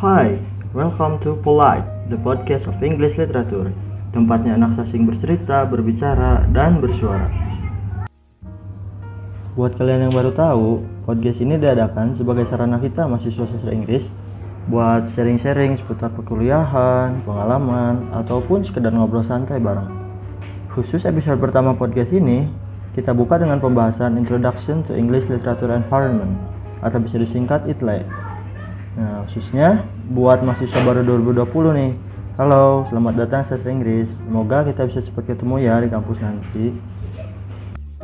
Hai, welcome to Polite, the podcast of English Literature. Tempatnya anak sasing bercerita, berbicara, dan bersuara. Buat kalian yang baru tahu, podcast ini diadakan sebagai sarana kita mahasiswa sastra Inggris buat sharing-sharing seputar perkuliahan, pengalaman, ataupun sekedar ngobrol santai bareng. Khusus episode pertama podcast ini, kita buka dengan pembahasan Introduction to English Literature Environment atau bisa disingkat ITLE. Nah, khususnya buat mahasiswa baru 2020 nih. Halo, selamat datang sastra Inggris. Semoga kita bisa cepat ketemu ya di kampus nanti.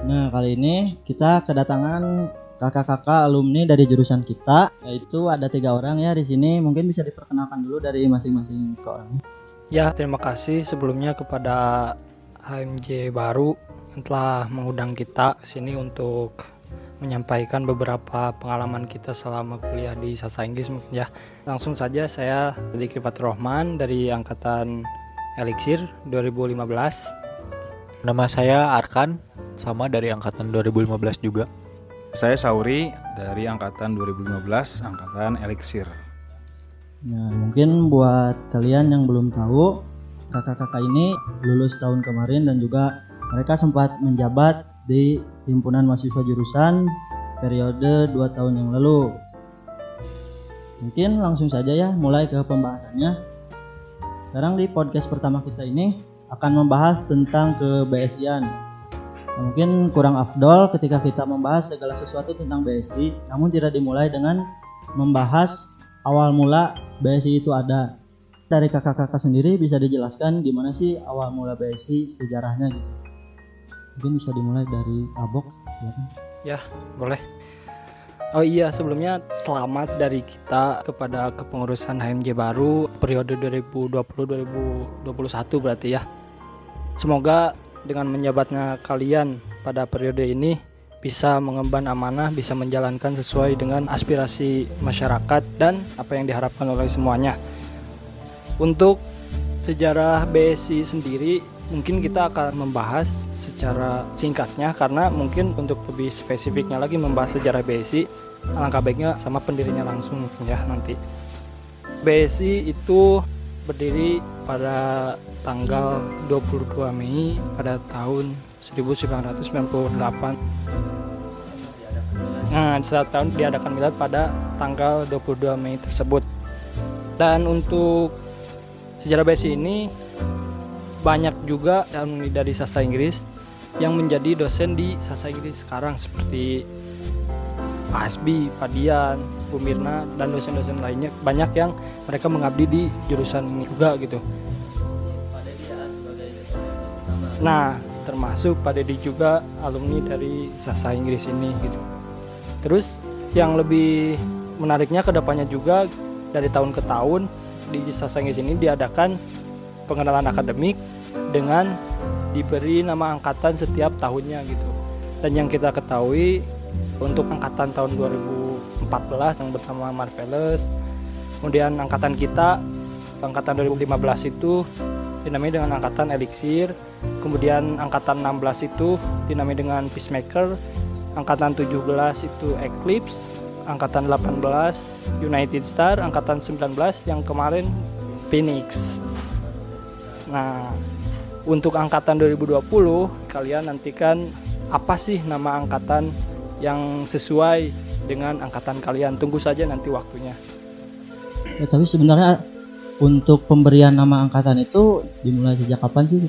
Nah, kali ini kita kedatangan kakak-kakak alumni dari jurusan kita, yaitu ada tiga orang ya di sini. Mungkin bisa diperkenalkan dulu dari masing-masing ke orang. Ya, terima kasih sebelumnya kepada HMJ baru yang telah mengundang kita ke sini untuk menyampaikan beberapa pengalaman kita selama kuliah di Sasa Inggris mungkin ya. Langsung saja saya Dikri Fatur Rahman dari angkatan Elixir 2015. Nama saya Arkan, sama dari angkatan 2015 juga. Saya Sauri dari angkatan 2015, angkatan Elixir. Nah, mungkin buat kalian yang belum tahu, kakak-kakak ini lulus tahun kemarin dan juga mereka sempat menjabat di himpunan mahasiswa jurusan periode 2 tahun yang lalu. Mungkin langsung saja ya mulai ke pembahasannya. Sekarang di podcast pertama kita ini akan membahas tentang ke BSI-an. Nah, mungkin kurang afdol ketika kita membahas segala sesuatu tentang BSI, namun tidak dimulai dengan membahas awal mula BSI itu ada. Dari kakak-kakak sendiri bisa dijelaskan gimana sih awal mula BSI sejarahnya gitu. Mungkin bisa dimulai dari Abok, silakan. Ya, boleh. Oh iya, sebelumnya selamat dari kita kepada kepengurusan HMJ baru periode 2020-2021 berarti ya. Semoga dengan menjabatnya kalian pada periode ini bisa mengemban amanah, bisa menjalankan sesuai dengan aspirasi masyarakat dan apa yang diharapkan oleh semuanya. Untuk sejarah BSI sendiri mungkin kita akan membahas secara singkatnya karena mungkin untuk lebih spesifiknya lagi membahas sejarah BSI alangkah baiknya sama pendirinya langsung mungkin ya nanti. BSI itu berdiri pada tanggal 22 Mei pada tahun 1998. Nah, saat tahun diadakan milad pada tanggal 22 Mei tersebut. Dan untuk sejarah BSI ini banyak juga alumni dari sastra Inggris yang menjadi dosen di sastra Inggris sekarang seperti Pak Hasbi, Pak Dian, Bu Mirna dan dosen-dosen lainnya banyak yang mereka mengabdi di jurusan ini juga gitu. Nah, termasuk Pak Dedi juga alumni dari sastra Inggris ini gitu. Terus yang lebih menariknya ke depannya juga dari tahun ke tahun di sastra Inggris ini diadakan pengenalan akademik dengan diberi nama angkatan setiap tahunnya gitu. Dan yang kita ketahui untuk angkatan tahun 2014 yang bernama Marvelous, kemudian angkatan kita angkatan 2015 itu dinamai dengan angkatan Elixir, kemudian angkatan 16 itu dinamai dengan Peacemaker, angkatan 17 itu Eclipse, angkatan 18 United Star, angkatan 19 yang kemarin Phoenix. Nah, untuk angkatan 2020 kalian nantikan apa sih nama angkatan yang sesuai dengan angkatan kalian. Tunggu saja nanti waktunya. Ya, tapi sebenarnya untuk pemberian nama angkatan itu dimulai sejak kapan sih?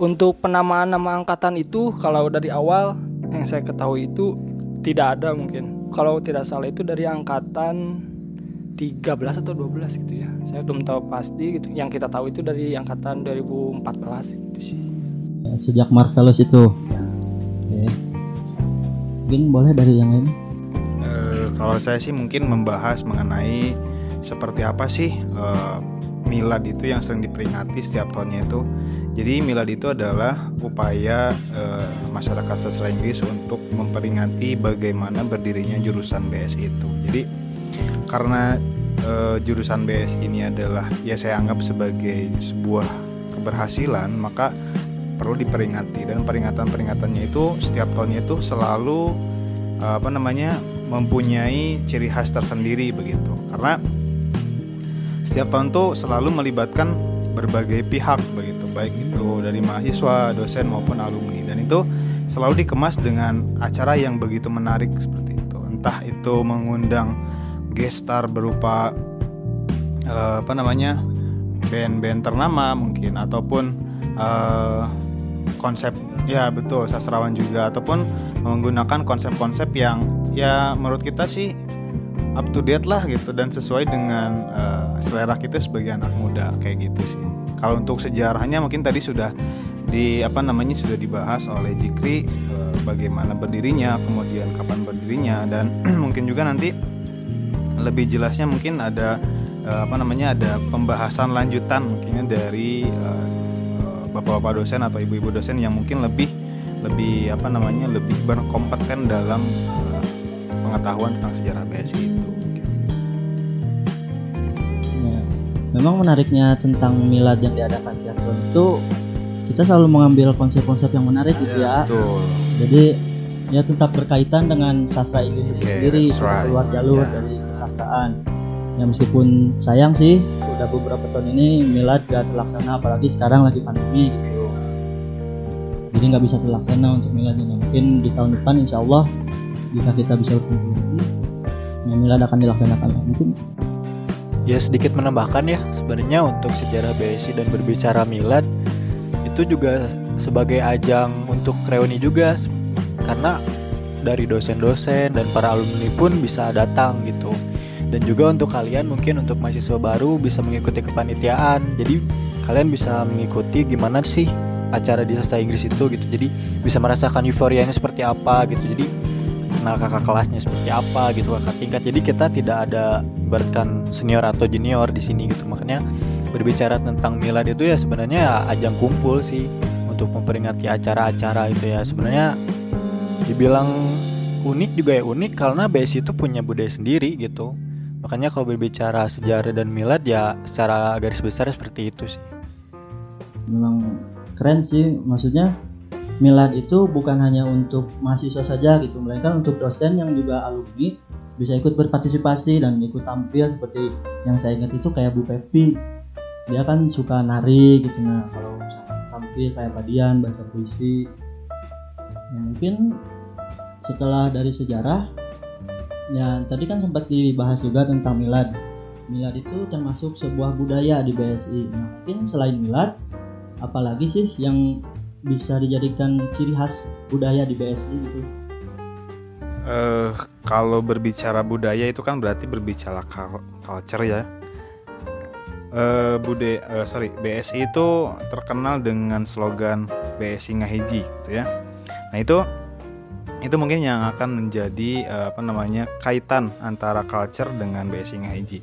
Untuk penamaan nama angkatan itu kalau dari awal yang saya ketahui itu tidak ada mungkin. Kalau tidak salah itu dari angkatan 13 atau 12 gitu ya. Saya belum tahu pasti gitu. Yang kita tahu itu dari angkatan 2014 gitu sih. Ya, sejak Marvelous itu. Oke. Mungkin boleh dari yang lain. Eh, kalau saya sih mungkin membahas mengenai seperti apa sih eh, milad itu yang sering diperingati setiap tahunnya itu. Jadi milad itu adalah upaya eh, masyarakat sastra Inggris untuk memperingati bagaimana berdirinya jurusan BSI itu. Jadi karena eh, jurusan BSI ini adalah ya saya anggap sebagai sebuah keberhasilan, maka perlu diperingati dan peringatan-peringatannya itu setiap tahunnya itu selalu eh, apa namanya mempunyai ciri khas tersendiri begitu. Karena setiap tahun tuh selalu melibatkan berbagai pihak begitu baik itu dari mahasiswa, dosen maupun alumni dan itu selalu dikemas dengan acara yang begitu menarik seperti itu. Entah itu mengundang gestar berupa uh, apa namanya band-band ternama mungkin ataupun uh, konsep ya betul sastrawan juga ataupun menggunakan konsep-konsep yang ya menurut kita sih up to date lah gitu dan sesuai dengan uh, selera kita sebagai anak muda kayak gitu sih. Kalau untuk sejarahnya mungkin tadi sudah di apa namanya sudah dibahas oleh Jikri uh, bagaimana berdirinya, kemudian kapan berdirinya dan mungkin juga nanti lebih jelasnya mungkin ada uh, apa namanya ada pembahasan lanjutan mungkinnya dari bapak-bapak dosen atau ibu-ibu dosen yang mungkin lebih lebih apa namanya lebih berkompeten dalam pengetahuan tentang sejarah BSI itu. Ya, memang menariknya tentang milad yang diadakan tiap tahun itu kita selalu mengambil konsep-konsep yang menarik gitu ya. Betul. Jadi ya tetap berkaitan dengan sastra Indonesia Okay, sendiri right. keluar jalur Yeah. dari kesastraan. Ya meskipun sayang sih udah beberapa tahun ini milad gak terlaksana apalagi sekarang lagi pandemi gitu. Jadi nggak bisa terlaksana untuk milad ini. Mungkin di tahun depan insya Allah jika kita bisa berkumpul lagi, ya milad akan dilaksanakan lah. Mungkin Ya sedikit menambahkan ya sebenarnya untuk sejarah BSI dan berbicara milad itu juga sebagai ajang untuk reuni juga karena dari dosen-dosen dan para alumni pun bisa datang gitu. Dan juga untuk kalian mungkin untuk mahasiswa baru bisa mengikuti kepanitiaan. Jadi kalian bisa mengikuti gimana sih acara di sastra Inggris itu gitu. Jadi bisa merasakan euforianya seperti apa gitu. Jadi kenal kakak kelasnya seperti apa gitu kakak tingkat. Jadi kita tidak ada ibaratkan senior atau junior di sini gitu. Makanya berbicara tentang milad itu ya sebenarnya ya ajang kumpul sih untuk memperingati acara-acara itu ya. Sebenarnya dibilang unik juga ya unik karena BSI itu punya budaya sendiri gitu. Makanya kalau berbicara sejarah dan milad ya secara garis besar seperti itu sih. Memang keren sih maksudnya milad itu bukan hanya untuk mahasiswa saja gitu melainkan untuk dosen yang juga alumni bisa ikut berpartisipasi dan ikut tampil seperti yang saya ingat itu kayak Bu Pepi. Dia kan suka nari gitu nah kalau tampil kayak Padian baca puisi mungkin setelah dari sejarah ya tadi kan sempat dibahas juga tentang milad milad itu termasuk sebuah budaya di BSI nah mungkin selain milad apalagi sih yang bisa dijadikan ciri khas budaya di BSI gitu Eh, kalau berbicara budaya itu kan berarti berbicara cul- culture ya. Eh budaya eh, sorry BSI itu terkenal dengan slogan BSI Ngahiji gitu ya. Nah itu itu mungkin yang akan menjadi eh, apa namanya kaitan antara culture dengan BSI Ngahiji.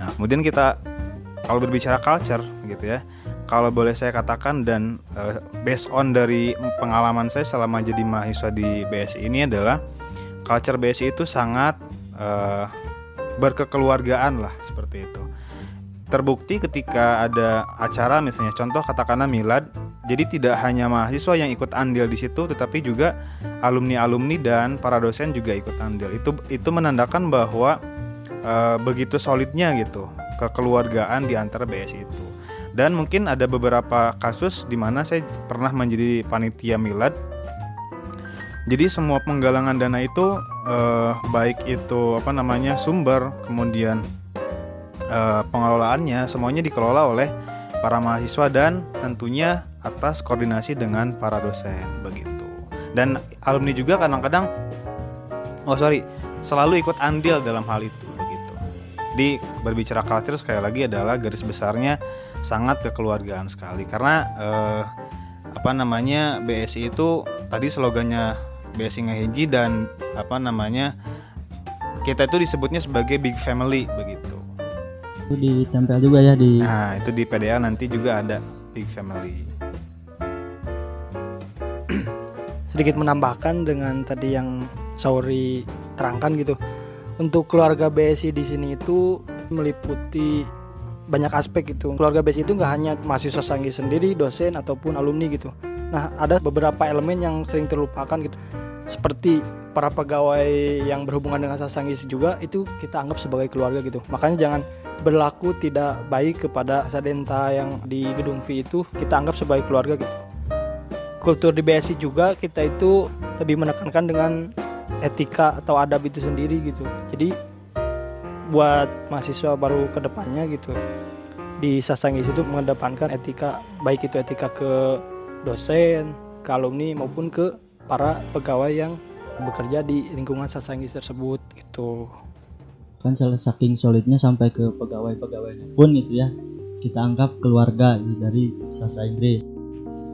Nah kemudian kita kalau berbicara culture gitu ya, kalau boleh saya katakan dan eh, based on dari pengalaman saya selama jadi mahasiswa di BSI ini adalah culture BSI itu sangat eh, berkekeluargaan lah seperti itu. Terbukti ketika ada acara misalnya contoh katakanlah milad, jadi tidak hanya mahasiswa yang ikut andil di situ, tetapi juga alumni-alumni dan para dosen juga ikut andil. Itu itu menandakan bahwa eh, begitu solidnya gitu kekeluargaan di antara BSI itu. Dan mungkin ada beberapa kasus di mana saya pernah menjadi panitia milad jadi semua penggalangan dana itu eh, baik itu apa namanya sumber, kemudian eh, pengelolaannya semuanya dikelola oleh para mahasiswa dan tentunya atas koordinasi dengan para dosen begitu. Dan alumni juga kadang-kadang oh sorry selalu ikut andil dalam hal itu begitu. Di berbicara culture sekali lagi adalah garis besarnya sangat kekeluargaan sekali karena eh, apa namanya BSI itu tadi slogannya BSI Ngaheji dan apa namanya kita itu disebutnya sebagai big family begitu. Itu ditempel juga ya di Nah itu di PDA nanti juga ada big family. sedikit menambahkan dengan tadi yang Sauri terangkan gitu. Untuk keluarga BSI di sini itu meliputi banyak aspek gitu. Keluarga BSI itu nggak hanya mahasiswa sanggi sendiri, dosen ataupun alumni gitu. Nah, ada beberapa elemen yang sering terlupakan gitu. Seperti para pegawai yang berhubungan dengan sasanggis juga itu kita anggap sebagai keluarga gitu. Makanya jangan berlaku tidak baik kepada sadenta yang di gedung V itu. Kita anggap sebagai keluarga gitu. Kultur di BSI juga kita itu lebih menekankan dengan etika atau adab itu sendiri gitu. Jadi buat mahasiswa baru ke depannya gitu di Sasanggis itu mengedepankan etika baik itu etika ke dosen, ke alumni maupun ke para pegawai yang bekerja di lingkungan Sasanggis tersebut gitu. kan saking solidnya sampai ke pegawai-pegawainya pun gitu ya kita anggap keluarga gitu, dari sastra Inggris.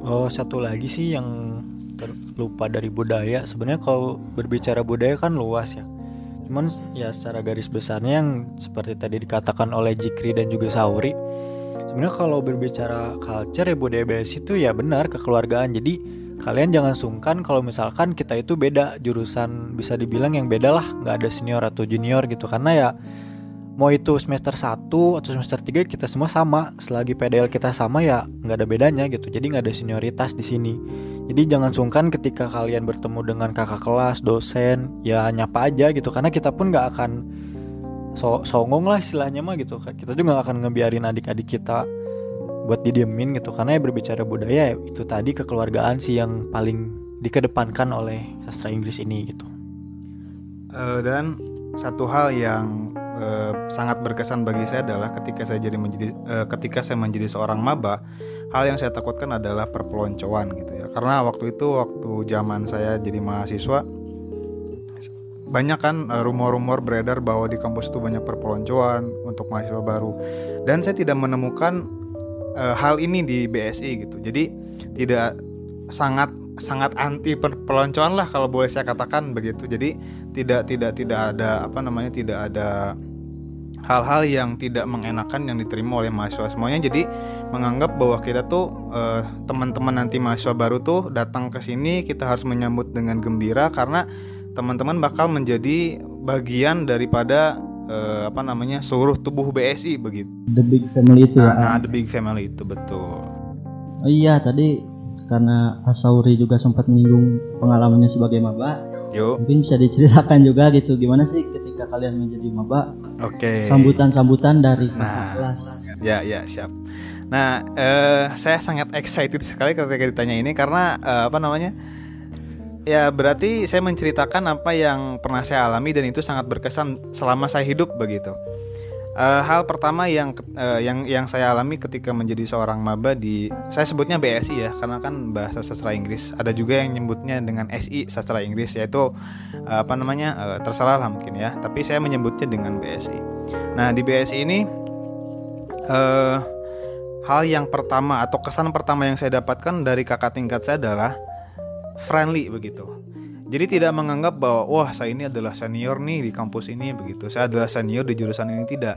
Oh satu lagi sih yang terlupa dari budaya. Sebenarnya kalau berbicara budaya kan luas ya. Cuman ya secara garis besarnya yang seperti tadi dikatakan oleh Jikri dan juga Sauri sebenarnya kalau berbicara culture ya budaya BSI itu ya benar kekeluargaan. Jadi kalian jangan sungkan kalau misalkan kita itu beda. Jurusan bisa dibilang yang beda lah. Nggak ada senior atau junior gitu. Karena ya mau itu semester 1 atau semester 3 kita semua sama. Selagi PDL kita sama ya nggak ada bedanya gitu. Jadi nggak ada senioritas di sini. Jadi jangan sungkan ketika kalian bertemu dengan kakak kelas dosen ya nyapa aja gitu. Karena kita pun nggak akan so songong lah istilahnya mah gitu. Kita juga nggak akan ngebiarin adik-adik kita buat didiemin gitu. Karena ya berbicara budaya ya itu tadi kekeluargaan sih yang paling dikedepankan oleh sastra Inggris ini gitu. Eh, dan satu hal yang eh, sangat berkesan bagi saya adalah ketika saya jadi menjadi eh, ketika saya menjadi seorang maba, hal yang saya takutkan adalah perpeloncoan gitu ya. Karena waktu itu waktu zaman saya jadi mahasiswa banyak kan rumor-rumor beredar bahwa di kampus itu banyak perpeloncoan untuk mahasiswa baru. Dan saya tidak menemukan eh, hal ini di BSI gitu. Jadi tidak sangat sangat anti perpeloncoan lah kalau boleh saya katakan begitu. Jadi tidak tidak tidak ada apa namanya tidak ada hal-hal yang tidak mengenakan yang diterima oleh mahasiswa semuanya jadi menganggap bahwa kita tuh eh, teman-teman nanti mahasiswa baru tuh datang ke sini kita harus menyambut dengan gembira karena teman-teman bakal menjadi bagian daripada eh, apa namanya seluruh tubuh BSI begitu. the big family itu ya Nah, the big family itu betul. oh iya tadi karena Asauri juga sempat menyinggung pengalamannya sebagai maba Yuk. mungkin bisa diceritakan juga gitu gimana sih ketika kalian menjadi maba Oke. sambutan-sambutan dari kakak Nah. kelas Ya, ya, siap. Nah, eh, saya sangat excited sekali ketika ditanya ini karena eh, apa namanya? Ya, berarti saya menceritakan apa yang pernah saya alami dan itu sangat berkesan selama saya hidup begitu. Eh, hal pertama yang eh, yang yang saya alami ketika menjadi seorang maba di saya sebutnya BSI ya karena kan bahasa sastra Inggris. Ada juga yang nyebutnya dengan SI sastra Inggris yaitu eh, apa namanya? eh, terserah lah mungkin ya, tapi saya menyebutnya dengan BSI. Nah, di BSI ini eh hal yang pertama atau kesan pertama yang saya dapatkan dari kakak tingkat saya adalah friendly begitu. Jadi tidak menganggap bahwa wah saya ini adalah senior nih di kampus ini begitu. Saya adalah senior di jurusan ini tidak.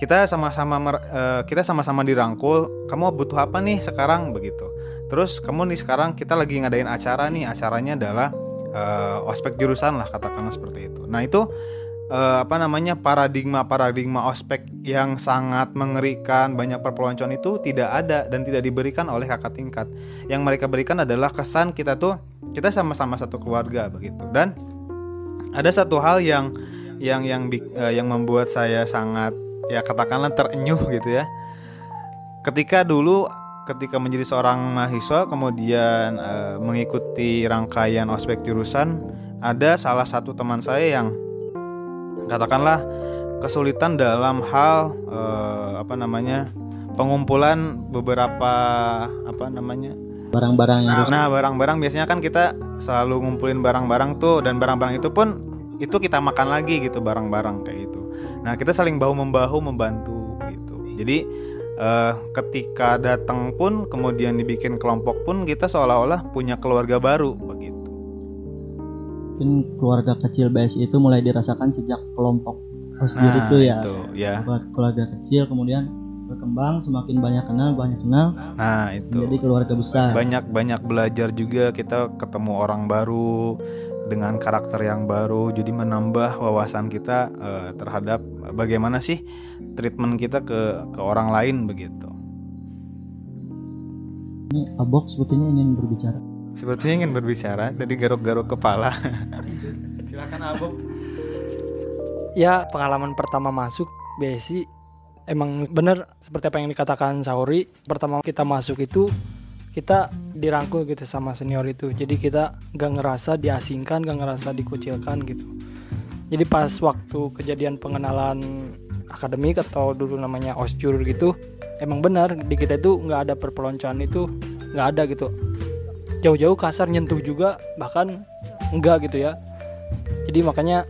Kita sama-sama eh, kita sama-sama dirangkul. Kamu butuh apa nih sekarang begitu. Terus kamu nih sekarang kita lagi ngadain acara nih. Acaranya adalah eh, ospek jurusan lah katakanlah seperti itu. Nah itu eh, apa namanya paradigma paradigma ospek yang sangat mengerikan banyak perpeloncoan itu tidak ada dan tidak diberikan oleh kakak tingkat. Yang mereka berikan adalah kesan kita tuh kita sama-sama satu keluarga begitu. Dan ada satu hal yang yang yang eh, yang membuat saya sangat ya katakanlah terenyuh gitu ya. Ketika dulu ketika menjadi seorang mahasiswa kemudian eh, mengikuti rangkaian ospek jurusan ada salah satu teman saya yang katakanlah kesulitan dalam hal eh, apa namanya pengumpulan beberapa apa namanya barang-barang yang nah barang-barang biasanya kan kita selalu ngumpulin barang-barang tuh dan barang-barang itu pun itu kita makan lagi gitu barang-barang kayak itu nah kita saling bahu membahu membantu gitu. Jadi eh, ketika datang pun kemudian dibikin kelompok pun kita seolah-olah punya keluarga baru begitu mungkin keluarga kecil BSI itu mulai dirasakan sejak kelompok Osjur itu ya. itu ya. Buat keluarga kecil kemudian berkembang semakin banyak kenal banyak kenal. Nah itu. Menjadi keluarga besar. Banyak banyak belajar juga kita ketemu orang baru dengan karakter yang baru jadi menambah wawasan kita eh, terhadap bagaimana sih treatment kita ke ke orang lain begitu. Ini Abok sebetulnya ingin berbicara sepertinya ingin berbicara dari garuk-garuk kepala. Silakan Abu. Ya pengalaman pertama masuk BSI emang bener seperti apa yang dikatakan Sauri pertama kita masuk itu kita dirangkul gitu sama senior itu. Jadi kita gak ngerasa diasingkan gak ngerasa dikucilkan gitu. Jadi pas waktu kejadian pengenalan akademik atau dulu namanya osjur gitu emang benar di kita itu nggak ada perpeloncoan itu nggak ada gitu jauh-jauh kasar nyentuh juga bahkan enggak gitu ya jadi makanya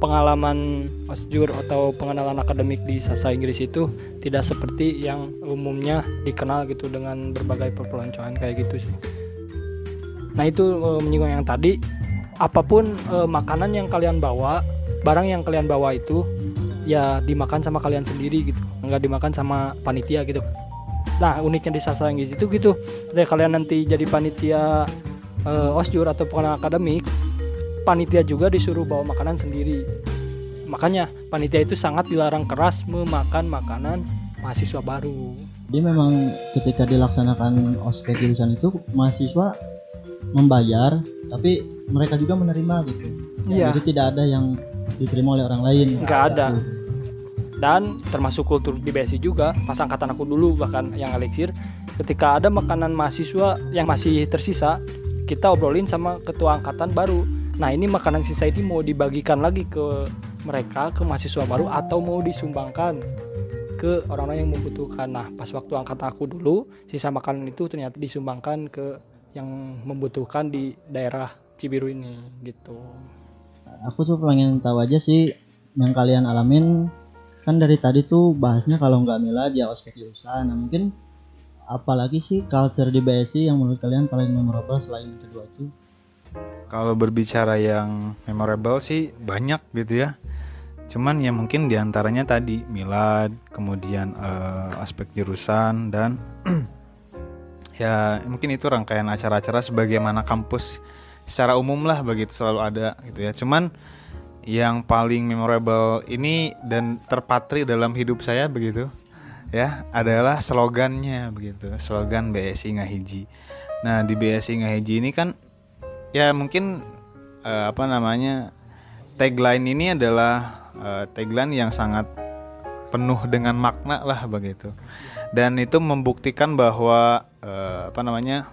pengalaman osjur atau pengenalan akademik di sasa Inggris itu tidak seperti yang umumnya dikenal gitu dengan berbagai perpeloncoan kayak gitu sih. Nah itu e, menyinggung yang tadi apa pun e, makanan yang kalian bawa, barang yang kalian bawa itu ya dimakan sama kalian sendiri gitu, nggak dimakan sama panitia gitu. Nah uniknya di sasa Inggris itu gitu, ketika kalian nanti jadi panitia e, osjur atau pengenalan akademik panitia juga disuruh bawa makanan sendiri. Makanya panitia itu sangat dilarang keras memakan makanan mahasiswa baru. Jadi memang ketika dilaksanakan ospek jurusan itu mahasiswa membayar, tapi mereka juga menerima gitu. Iya. Jadi tidak ada yang diterima oleh orang lain. Nggak ada. Dan termasuk kultur di BSI juga, pas angkatan aku dulu bahkan yang Alexir, ketika ada makanan mahasiswa yang masih tersisa, kita obrolin sama ketua angkatan baru. Nah ini makanan sisa ini mau dibagikan lagi ke mereka, ke mahasiswa baru atau mau disumbangkan ke orang-orang yang membutuhkan. Nah pas waktu angkatan aku dulu, sisa makanan itu ternyata disumbangkan ke yang membutuhkan di daerah Cibiru ini gitu. Aku tuh pengen tahu aja sih yang kalian alamin kan dari tadi tuh bahasnya kalau nggak milad ya ospek jurusan. Nah mungkin apalagi sih culture di BSI yang menurut kalian paling memorable selain kedua itu? Kalau berbicara yang memorable sih banyak gitu ya. Cuman ya mungkin di antaranya tadi milad, kemudian eh, aspek jurusan dan ya mungkin itu rangkaian acara-acara sebagaimana kampus secara umum lah begitu selalu ada gitu ya. Cuman yang paling memorable ini dan terpatri dalam hidup saya begitu ya adalah slogannya begitu slogan BSI Ngahiji. Nah di BSI Ngahiji ini kan ya mungkin eh, apa namanya tagline ini adalah eh, tagline yang sangat penuh dengan makna lah begitu dan itu membuktikan bahwa eh, apa namanya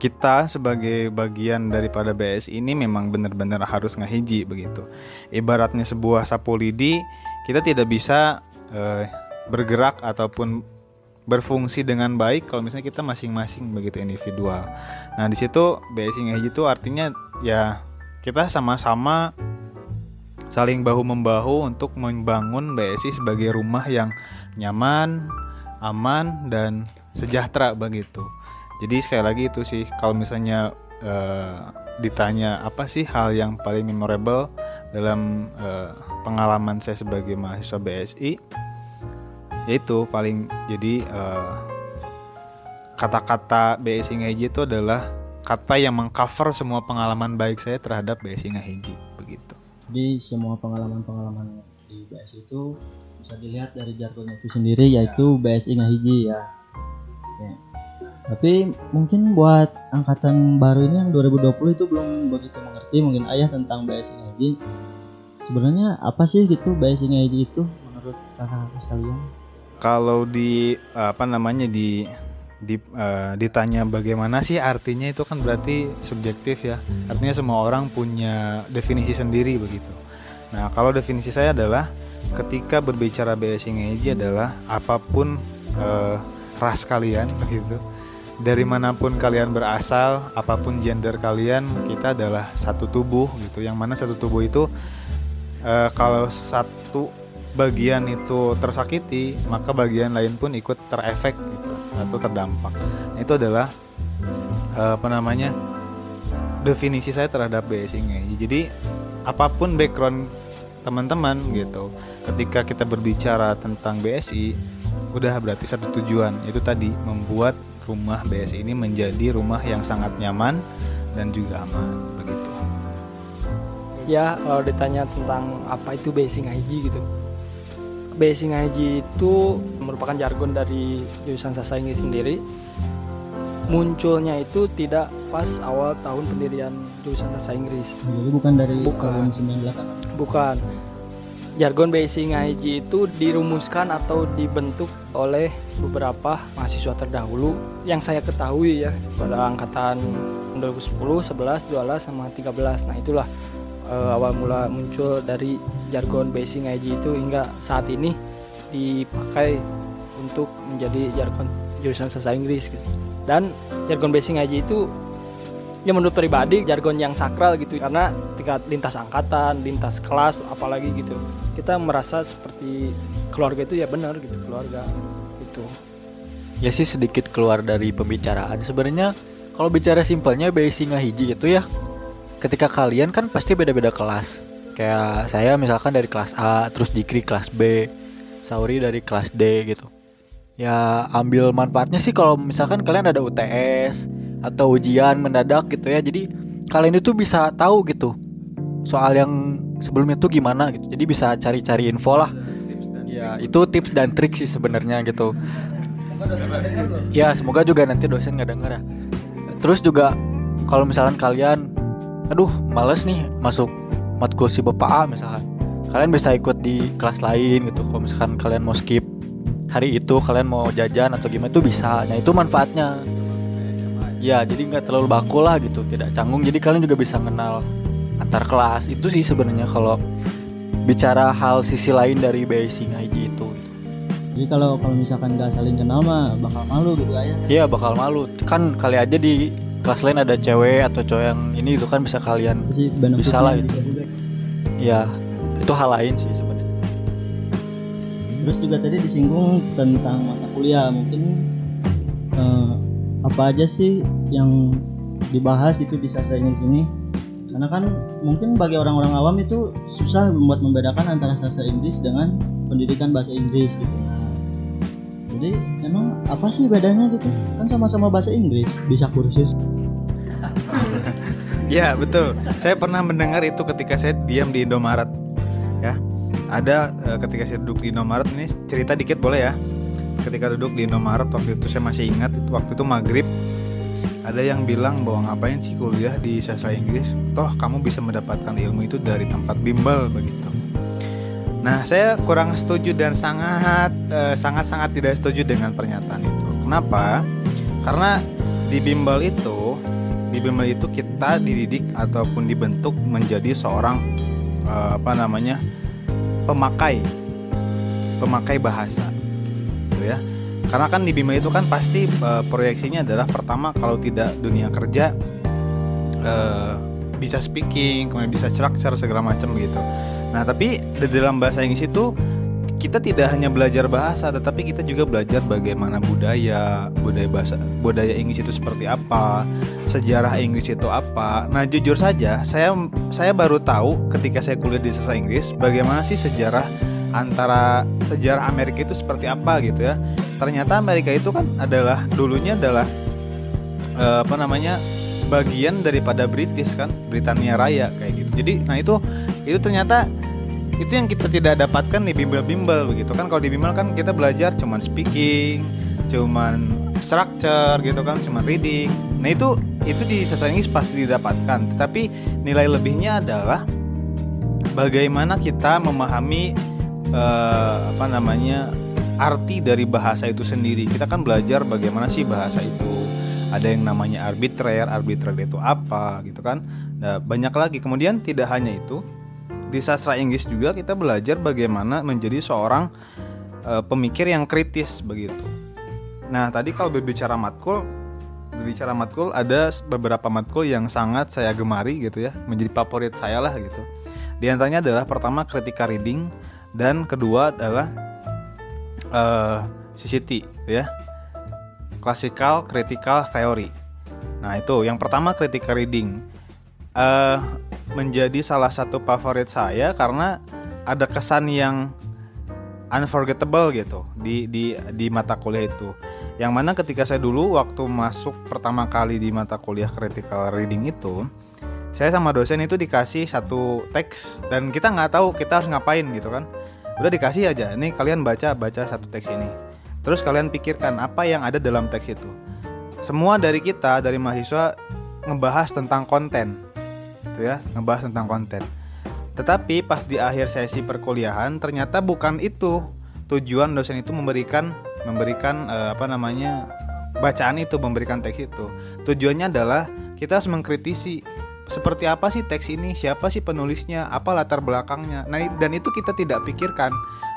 kita sebagai bagian daripada BS ini memang benar-benar harus ngehiji begitu ibaratnya sebuah sapu lidi kita tidak bisa eh, bergerak ataupun berfungsi dengan baik kalau misalnya kita masing-masing begitu individual. Nah di situ BSI Ngehiji itu artinya ya kita sama-sama saling bahu membahu untuk membangun BSI sebagai rumah yang nyaman, aman dan sejahtera begitu. Jadi sekali lagi itu sih kalau misalnya eh, ditanya apa sih hal yang paling memorable dalam eh, pengalaman saya sebagai mahasiswa BSI yaitu paling jadi eh, kata-kata BSI Ngaji itu adalah kata yang mengcover semua pengalaman baik saya terhadap BSI Ngaji begitu. Jadi semua pengalaman-pengalaman di BSI itu bisa dilihat dari jargonnya itu sendiri yaitu BSI Ngahiji ya. Ya. Tapi mungkin buat angkatan baru ini yang 2020 itu belum begitu mengerti mungkin ayah tentang BSI Ngahiji. Sebenarnya apa sih gitu BSI Ngahiji itu menurut kakak sekalian? Kalau di apa namanya di di eh, ditanya bagaimana sih artinya itu kan berarti subjektif ya. Artinya semua orang punya definisi sendiri begitu. Nah, kalau definisi saya adalah ketika berbicara BSI Ngeji adalah apa pun eh, ras kalian begitu. Dari mana pun kalian berasal, apa pun gender kalian, kita adalah satu tubuh gitu. Yang mana satu tubuh itu eh, kalau satu bagian itu tersakiti, maka bagian lain pun ikut terefek gitu atau terdampak. Itu adalah eh, apa namanya definisi saya terhadap BSI Ngeji. Jadi apa pun background teman-teman gitu, ketika kita berbicara tentang BSI, udah berarti satu tujuan itu tadi membuat rumah BSI ini menjadi rumah yang sangat nyaman dan juga aman begitu. Ya kalau ditanya tentang apa itu basic ngaji gitu. Basic ngaji itu merupakan jargon dari jurusan sastra Inggris sendiri. munculnya itu tidak pas awal tahun pendirian jurusan bahasa Inggris. Jadi bukan dari Bukan. tahun 98. Bukan. Jargon BSI Ngaji itu dirumuskan atau dibentuk oleh beberapa mahasiswa terdahulu yang saya ketahui ya pada angkatan 2010, 11, 12 sama 13. Nah, itulah eh, awal mula muncul dari jargon BSI Ngaji itu hingga saat ini dipakai untuk menjadi jargon jurusan bahasa Inggris gitu. Dan jargon BSI Ngaji itu ya menurut pribadi jargon yang sakral gitu karena tingkat lintas angkatan, lintas kelas apalagi gitu. Kita merasa seperti keluarga itu ya benar gitu, keluarga itu. Ya sih sedikit keluar dari pembicaraan. Sebenarnya kalau bicara simpelnya basic hiji itu ya ketika kalian kan pasti beda-beda kelas. Kayak saya misalkan dari kelas A, terus Jikri kelas B, Sauri dari kelas D gitu. Ya ambil manfaatnya sih kalau misalkan kalian ada UTS atau ujian mendadak gitu ya. Jadi kalian itu bisa tahu gitu soal yang sebelumnya tuh gimana gitu. Jadi bisa cari-cari info lah. Ya itu tips dan trik sih sebenarnya gitu. Ya semoga juga nanti dosen nggak denger ya. Terus juga kalau misalkan kalian, aduh males nih masuk matkul si bapak A misalkan, kalian bisa ikut di kelas lain gitu. Kalau misalkan kalian mau skip hari itu, kalian mau jajan atau gimana itu bisa. Nah itu manfaatnya. Ya jadi nggak terlalu baku lah gitu, tidak canggung. Jadi kalian juga bisa kenal antar kelas. Itu sih sebenarnya kalau bicara hal sisi lain dari basic IG itu. gitu. Jadi kalau kalau misalkan nggak saling kenal mah bakal malu gitu aja. Iya bakal malu. Kan kali aja di kelas lain ada cewek atau cowok yang ini itu kan bisa kalian. Bisa lah itu. bisa juga. Ya itu hal lain sih sebenarnya. Terus juga tadi disinggung tentang mata kuliah. Mungkin eh, apa aja sih yang dibahas gitu di sastra Inggris ini? Karena kan mungkin bagi orang-orang awam itu susah membuat membedakan antara sastra Inggris dengan pendidikan bahasa Inggris gitu. Nah, jadi emang apa sih bedanya gitu? Kan sama-sama bahasa Inggris, bisa kursus. Ya betul. Saya pernah mendengar itu ketika saya diam di Indomaret. Ya, ada eh, ketika saya duduk di Indomaret ini cerita dikit boleh ya. Ketika duduk di Indomaret waktu itu saya masih ingat itu waktu itu maghrib ada yang bilang bahwa ngapain sih kuliah di sastra Inggris? Toh kamu bisa mendapatkan ilmu itu dari tempat bimbel begitu. Nah, saya kurang setuju dan sangat eh, sangat sangat tidak setuju dengan pernyataan itu. Kenapa? Karena di bimbel itu di bimbel itu kita dididik ataupun dibentuk menjadi seorang eh, apa namanya pemakai pemakai bahasa gitu ya karena kan di bimbel itu kan pasti eh, proyeksinya adalah pertama kalau tidak dunia kerja eh, bisa speaking kemudian bisa structure segala macam gitu. Nah tapi di dalam bahasa Inggris itu kita tidak hanya belajar bahasa tetapi kita juga belajar bagaimana budaya budaya bahasa budaya Inggris itu seperti apa sejarah Inggris itu apa. Nah jujur saja saya saya baru tahu ketika saya kuliah di sastra Inggris bagaimana sih sejarah antara sejarah Amerika itu seperti apa gitu ya ternyata Amerika itu kan adalah dulunya adalah eh, apa namanya bagian daripada British kan Britania Raya kayak gitu. Jadi nah itu itu ternyata itu yang kita tidak dapatkan di bimbel-bimbel begitu kan. Kalau di bimbel kan kita belajar cuman speaking cuman structure gitu kan cuman reading. Nah itu itu di sastra Inggris pasti didapatkan. Tetapi nilai lebihnya adalah bagaimana kita memahami eh, apa namanya arti dari bahasa itu sendiri. Kita kan belajar bagaimana sih bahasa itu. Ada yang namanya arbitrer arbitrer itu apa gitu kan. Nah, banyak lagi. Kemudian tidak hanya itu di sastra Inggris juga kita belajar bagaimana menjadi seorang eh, pemikir yang kritis begitu. Nah tadi kalau berbicara matkul berbicara matkul ada beberapa matkul yang sangat saya gemari gitu ya. Menjadi favorit saya lah gitu. Di antaranya adalah pertama critical reading. Dan kedua adalah eh CCT gitu ya classical critical theory nah itu yang pertama critical reading eh menjadi salah satu favorit saya karena ada kesan yang unforgettable gitu di di di mata kuliah itu. Yang mana ketika saya dulu waktu masuk pertama kali di mata kuliah critical reading itu, saya sama dosen itu dikasih satu teks dan kita nggak tahu kita harus ngapain gitu kan. Udah dikasih aja, nih kalian baca baca satu teks ini. Terus kalian pikirkan apa yang ada dalam teks itu. semua dari kita dari mahasiswa ngebahas tentang konten. Gitu ya ngebahas tentang konten. Tetapi pas di akhir sesi perkuliahan ternyata bukan itu. Tujuan dosen itu memberikan memberikan eh, apa namanya bacaan itu memberikan teks itu. Tujuannya adalah kita harus mengkritisi seperti apa sih teks ini? Siapa sih penulisnya? Apa latar belakangnya? Nah dan itu kita tidak pikirkan.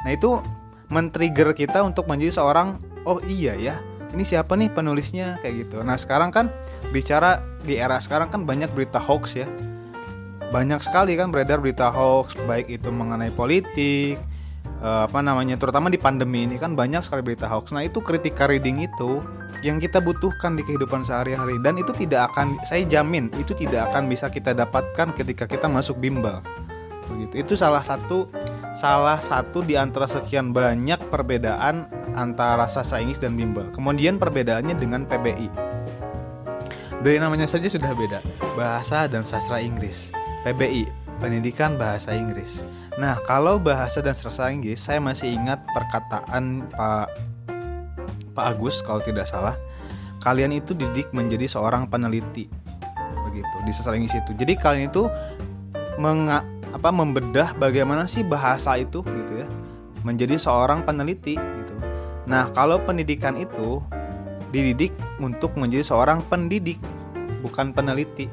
Nah itu men-trigger kita untuk menjadi seorang oh iya ya ini siapa nih penulisnya? Kayak gitu. Nah sekarang kan bicara di era sekarang kan banyak berita hoax ya. Banyak sekali kan beredar berita hoax baik itu mengenai politik eh, apa namanya terutama di pandemi ini kan banyak sekali berita hoax. Nah itu kritika reading itu yang kita butuhkan di kehidupan sehari-hari. Dan itu tidak akan saya jamin itu tidak akan bisa kita dapatkan ketika kita masuk bimbel. Begitu. Itu salah satu salah satu di antara sekian banyak perbedaan antara sastra Inggris dan bimbel. Kemudian perbedaannya dengan PBI dari namanya saja sudah beda. Bahasa dan sastra Inggris. PBI pendidikan bahasa Inggris. Nah kalau bahasa dan sastra Inggris saya masih ingat perkataan Pak Pak Agus kalau tidak salah kalian itu didik menjadi seorang peneliti. Begitu di sastra Inggris itu jadi kalian itu menga, apa membedah bagaimana sih bahasa itu gitu ya menjadi seorang peneliti gitu. Nah kalau pendidikan itu dididik untuk menjadi seorang pendidik bukan peneliti.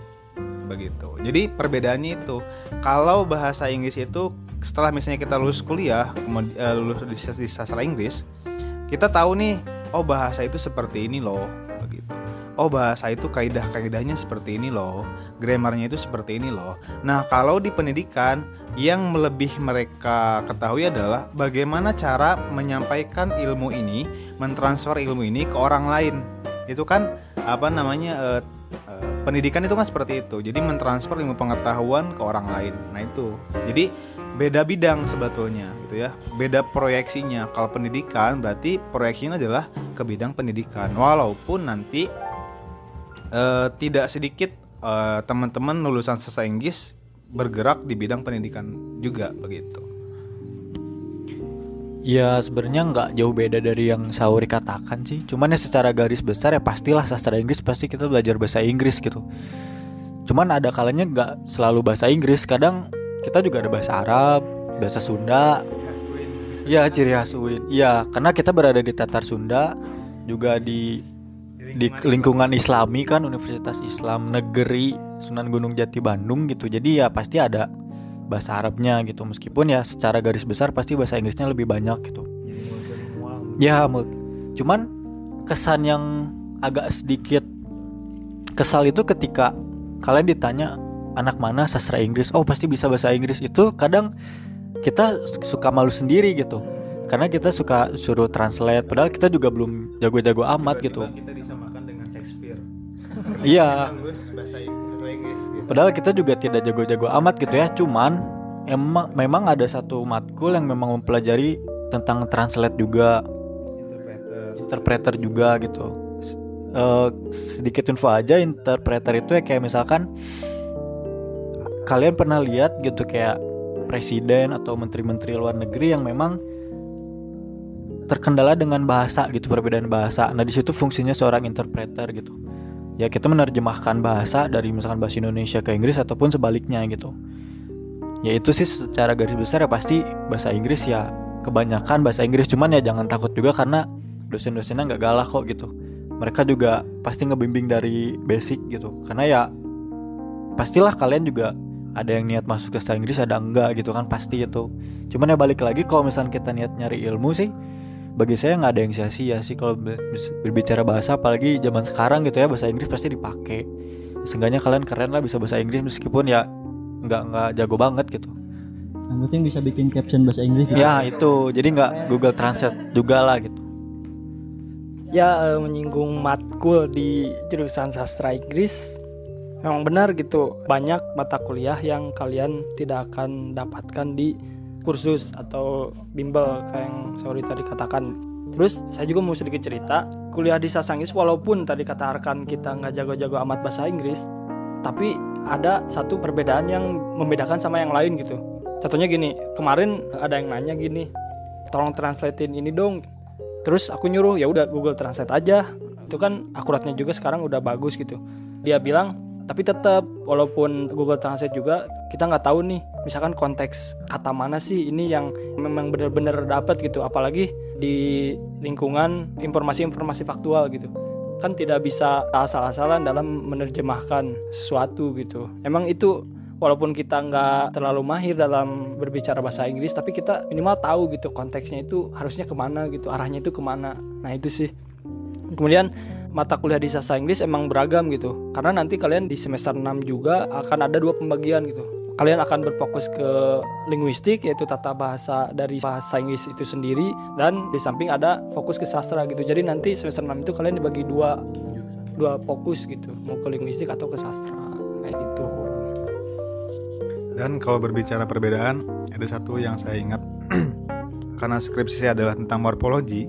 Begitu. Jadi perbedaannya itu kalau bahasa Inggris itu setelah misalnya kita lulus kuliah eh, lulus di sastra Inggris kita tahu nih oh bahasa itu seperti ini loh begitu. Oh bahasa itu kaidah-kaidahnya seperti ini loh grammarnya itu seperti ini loh. Nah kalau di pendidikan yang lebih mereka ketahui adalah bagaimana cara menyampaikan ilmu ini mentransfer ilmu ini ke orang lain. Itu kan apa namanya eh, eh, pendidikan itu kan seperti itu. Jadi mentransfer ilmu pengetahuan ke orang lain. Nah itu. Jadi beda bidang sebetulnya gitu ya beda proyeksinya kalau pendidikan berarti proyeksinya adalah ke bidang pendidikan walaupun nanti eh, tidak sedikit eh, teman-teman lulusan sastra Inggris bergerak di bidang pendidikan juga begitu Ya sebenarnya nggak jauh beda dari yang Sauri katakan sih. Cuman ya secara garis besar ya pastilah sastra Inggris pasti kita belajar bahasa Inggris gitu. Cuman ada kalanya nggak selalu bahasa Inggris. Kadang kita juga ada bahasa Arab, bahasa Sunda. Ya ciri khas UIN. Iya karena kita berada di Tatar Sunda juga di di lingkungan Islami kan Universitas Islam Negeri Sunan Gunung Jati Bandung gitu. Jadi ya pasti ada bahasa Arabnya gitu meskipun ya secara garis besar pasti bahasa Inggrisnya lebih banyak gitu ya cuman kesan yang agak sedikit kesal itu ketika kalian ditanya anak mana sastra Inggris. Oh pasti bisa bahasa Inggris itu kadang kita suka malu sendiri gitu. Karena kita suka suruh translate padahal kita juga belum jago-jago amat gitu. kita disamakan dengan Shakespeare. Iya. Gitu. Padahal kita juga tidak jago-jago amat gitu ya, cuman emang memang ada satu matkul yang memang mempelajari tentang translate juga, interpreter. Juga gitu. Eh, sedikit info aja, interpreter itu ya kayak misalkan kalian pernah lihat gitu kayak presiden atau menteri-menteri luar negeri yang memang terkendala dengan bahasa gitu perbedaan bahasa. Nah di situ fungsinya seorang interpreter gitu. Ya kita menerjemahkan bahasa dari misalkan bahasa Indonesia ke Inggris ataupun sebaliknya gitu. Ya itu sih secara garis besar ya pasti bahasa Inggris ya kebanyakan bahasa Inggris. Cuman ya jangan takut juga karena dosen-dosennya nggak galak kok gitu. Mereka juga pasti ngebimbing dari basic gitu. Karena ya pastilah kalian juga ada yang niat masuk ke sastra Inggris ada enggak gitu kan pasti itu. Cuman ya balik lagi kalau misalnya kita niat nyari ilmu sih bagi saya nggak ada yang sia-sia sih. Kalau berbicara bahasa apalagi zaman sekarang gitu ya bahasa Inggris pasti dipakai. Seenggaknya kalian keren lah bisa bahasa Inggris meskipun ya nggak nggak jago banget gitu. Yang penting bisa bikin caption bahasa Inggris gitu. ya itu. Jadi nggak Google Translate juga lah gitu. Ya eh, menyinggung matkul di jurusan sastra Inggris memang benar gitu banyak mata kuliah yang kalian tidak akan dapatkan di kursus atau bimbel kayak yang sorry tadi katakan. Terus saya juga mau sedikit cerita kuliah di sastra Inggris walaupun tadi kata Arkan kita nggak jago-jago amat bahasa Inggris tapi ada satu perbedaan yang membedakan sama yang lain gitu. Contohnya gini kemarin ada yang nanya gini tolong translatein ini dong. Terus aku nyuruh ya udah Google Translate aja. Itu kan akuratnya juga sekarang udah bagus gitu. Dia bilang tapi tetap walaupun Google Translate juga kita nggak tahu nih misalkan konteks kata mana sih ini yang memang benar-benar dapat gitu. Apalagi di lingkungan informasi-informasi faktual gitu. Kan tidak bisa asal-asalan dalam menerjemahkan sesuatu gitu. Emang itu walaupun kita nggak terlalu mahir dalam berbicara bahasa Inggris tapi kita minimal tahu gitu konteksnya itu harusnya ke mana gitu arahnya itu ke mana. Nah itu sih. Kemudian mata kuliah di bahasa Inggris emang beragam gitu. Karena nanti kalian di semester 6 juga akan ada dua pembagian gitu. Kalian akan berfokus ke linguistik yaitu tata bahasa dari bahasa Inggris itu sendiri dan di samping ada fokus ke sastra gitu. Jadi nanti semester 6 itu kalian dibagi dua dua fokus gitu. Mau ke linguistik atau ke sastra kayak gitu. Dan kalau berbicara perbedaan, ada satu yang saya ingat. Karena skripsi saya adalah tentang morfologi.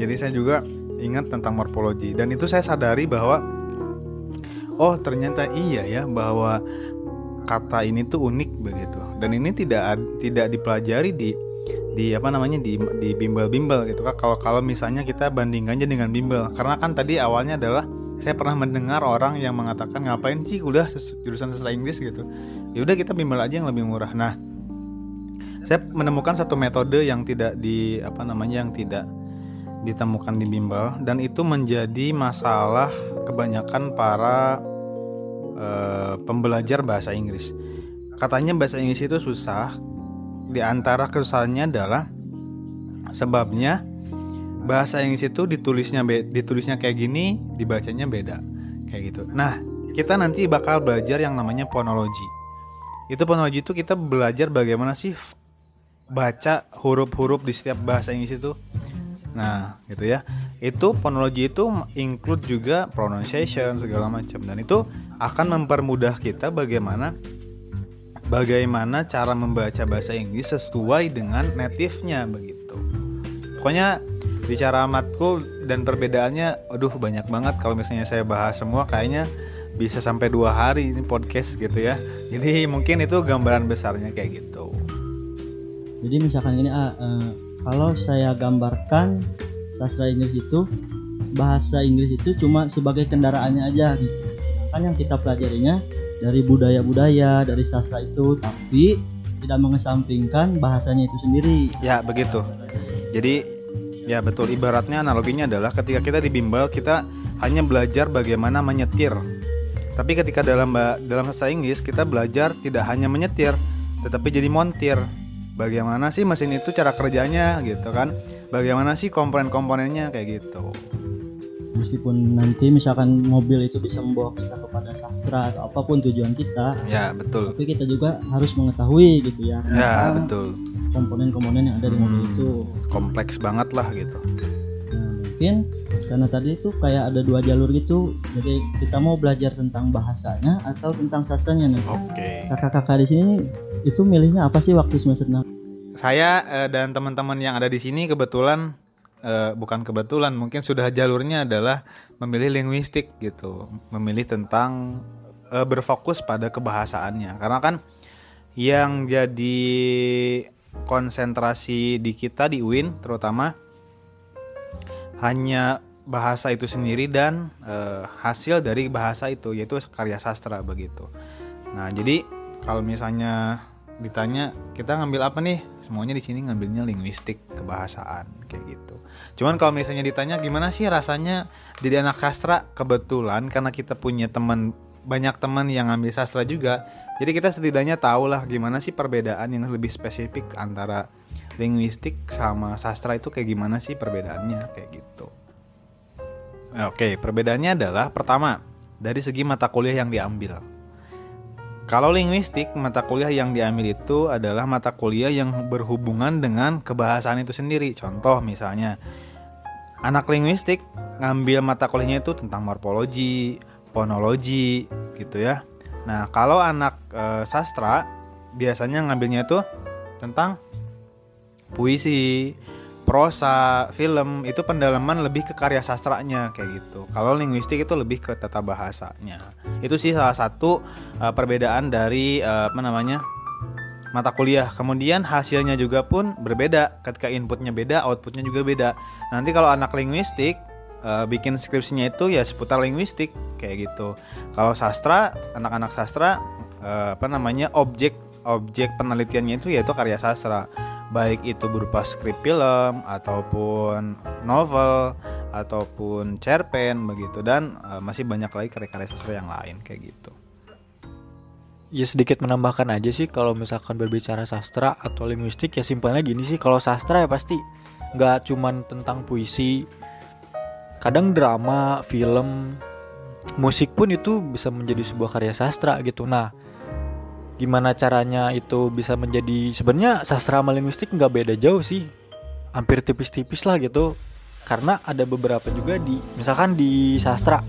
Jadi saya juga ingat tentang morfologi. Dan itu saya sadari bahwa oh ternyata iya ya bahwa kata ini tuh unik begitu. Dan ini tidak tidak dipelajari di di apa namanya di di bimbel-bimbel gitu kan kalau kalau misalnya kita bandingkan aja dengan bimbel. Karena kan tadi awalnya adalah saya pernah mendengar orang yang mengatakan ngapain sih kuliah jurusan sastra Inggris? gitu. Ya udah kita bimbel aja yang lebih murah. Nah saya menemukan satu metode yang tidak di apa namanya yang tidak ditemukan di bimbel dan itu menjadi masalah kebanyakan para eh, pembelajar bahasa Inggris. Katanya bahasa Inggris itu susah. Di antara kesusahannya adalah sebabnya bahasa Inggris itu ditulisnya ditulisnya kayak gini dibacanya beda. Kayak gitu. Nah kita nanti bakal belajar yang namanya fonologi. Itu fonologi itu kita belajar bagaimana sih baca huruf-huruf di setiap bahasa Inggris itu nah gitu ya. Itu fonologi itu include juga pronunciation segala macam. Dan itu akan mempermudah kita bagaimana bagaimana cara membaca bahasa Inggris sesuai dengan native-nya begitu. Pokoknya bicara matkul dan perbedaannya aduh banyak banget. Kalau misalnya saya bahas semua kayaknya bisa sampai dua hari ini podcast gitu ya. Jadi mungkin itu gambaran besarnya kayak gitu. Jadi misalkan gini ah, eh, kalau saya gambarkan sastra Inggris itu bahasa Inggris itu cuma sebagai kendaraannya aja gitu. Kan yang kita pelajarinya dari budaya-budaya dari sastra itu tapi tidak mengesampingkan bahasanya itu sendiri. ya begitu jadi ya betul ibaratnya analoginya adalah ketika kita di bimbel kita hanya belajar bagaimana menyetir tapi ketika dalam dalam bahasa Inggris kita belajar tidak hanya menyetir tetapi jadi montir bagaimana sih mesin itu cara kerjanya gitu kan bagaimana sih komponen-komponennya kayak gitu Meskipun nanti misalkan mobil itu bisa membawa kita kepada sastra atau apa pun tujuan kita, ya betul tapi kita juga harus mengetahui gitu ya ya betul komponen-komponen yang ada di mobil Hmm. itu. kompleks banget lah gitu Nah, mungkin karena tadi itu kayak ada dua jalur gitu. Jadi kita mau belajar tentang bahasanya atau tentang sastranya nih. oke Kakak-kakak di sini itu milihnya apa sih waktu semester 6? Saya eh, dan teman-teman yang ada di sini kebetulan eh, bukan kebetulan mungkin sudah jalurnya adalah memilih linguistik gitu, memilih tentang eh, berfokus pada kebahasaannya. Karena kan yang jadi konsentrasi di kita di UIN terutama hanya bahasa itu sendiri dan eh, hasil dari bahasa itu yaitu karya sastra begitu. Nah, jadi kalau misalnya ditanya kita ngambil apa nih? Semuanya di sini ngambilnya linguistik kebahasaan kayak gitu. Cuman kalau misalnya ditanya gimana sih rasanya jadi anak sastra? Kebetulan karena kita punya teman banyak teman yang ngambil sastra juga. Jadi kita setidaknya tahu lah gimana sih perbedaan yang lebih spesifik antara linguistik sama sastra itu kayak gimana sih perbedaannya kayak gitu. Oke, perbedaannya adalah pertama dari segi mata kuliah yang diambil. Kalau linguistik, mata kuliah yang diambil itu adalah mata kuliah yang berhubungan dengan kebahasaan itu sendiri. Contoh misalnya, anak linguistik ngambil mata kuliahnya itu tentang morfologi, fonologi, gitu ya. Nah, kalau anak eh, sastra biasanya ngambilnya itu tentang puisi, prosa, film itu pendalaman lebih ke karya sastranya kayak gitu. Kalau linguistik itu lebih ke tata bahasanya. Itu sih salah satu uh, perbedaan dari uh, apa namanya mata kuliah. Kemudian hasilnya juga pun berbeda. Ketika inputnya beda, outputnya juga beda. Nanti kalau anak linguistik eh, bikin skripsinya itu ya seputar linguistik kayak gitu. Kalau sastra, anak-anak sastra eh, apa namanya objek objek penelitiannya itu yaitu karya sastra baik itu berupa skrip film ataupun novel ataupun cerpen begitu. Dan eh, masih banyak lagi karya-karya sastra yang lain kayak gitu. Ya sedikit menambahkan aja sih kalau misalkan berbicara sastra atau linguistik ya simpelnya gini sih. Kalau sastra ya pasti nggak cuman tentang puisi. Kadang drama film musik pun itu bisa menjadi sebuah karya sastra gitu. Nah gimana caranya itu bisa menjadi sebenarnya sastra sama linguistik nggak beda jauh sih hampir tipis-tipis lah gitu karena ada beberapa juga di misalkan di sastra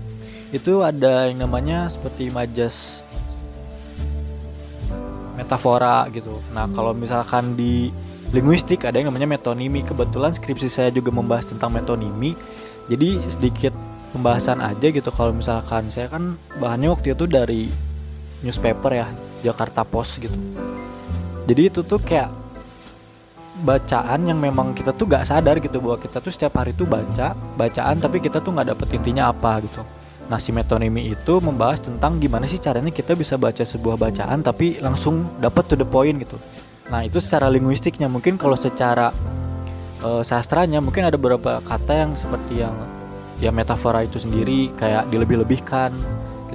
itu ada yang namanya seperti majas metafora gitu. Nah, kalau misalkan di linguistik ada yang namanya metonimi. Kebetulan skripsi saya juga membahas tentang metonimi. Jadi sedikit pembahasan aja gitu kalau misalkan saya kan bahannya waktu itu dari newspaper ya, Jakarta Post gitu. Jadi itu tuh kayak bacaan yang memang kita tuh gak sadar gitu bahwa kita tuh setiap hari tuh baca bacaan tapi kita tuh nggak dapet intinya apa gitu. Nah si metonimi itu membahas tentang gimana sih caranya kita bisa baca sebuah bacaan tapi langsung dapat to the point gitu. Nah itu secara linguistiknya mungkin kalau secara eh, sastranya mungkin ada beberapa kata yang seperti yang ya metafora itu sendiri kayak dilebih-lebihkan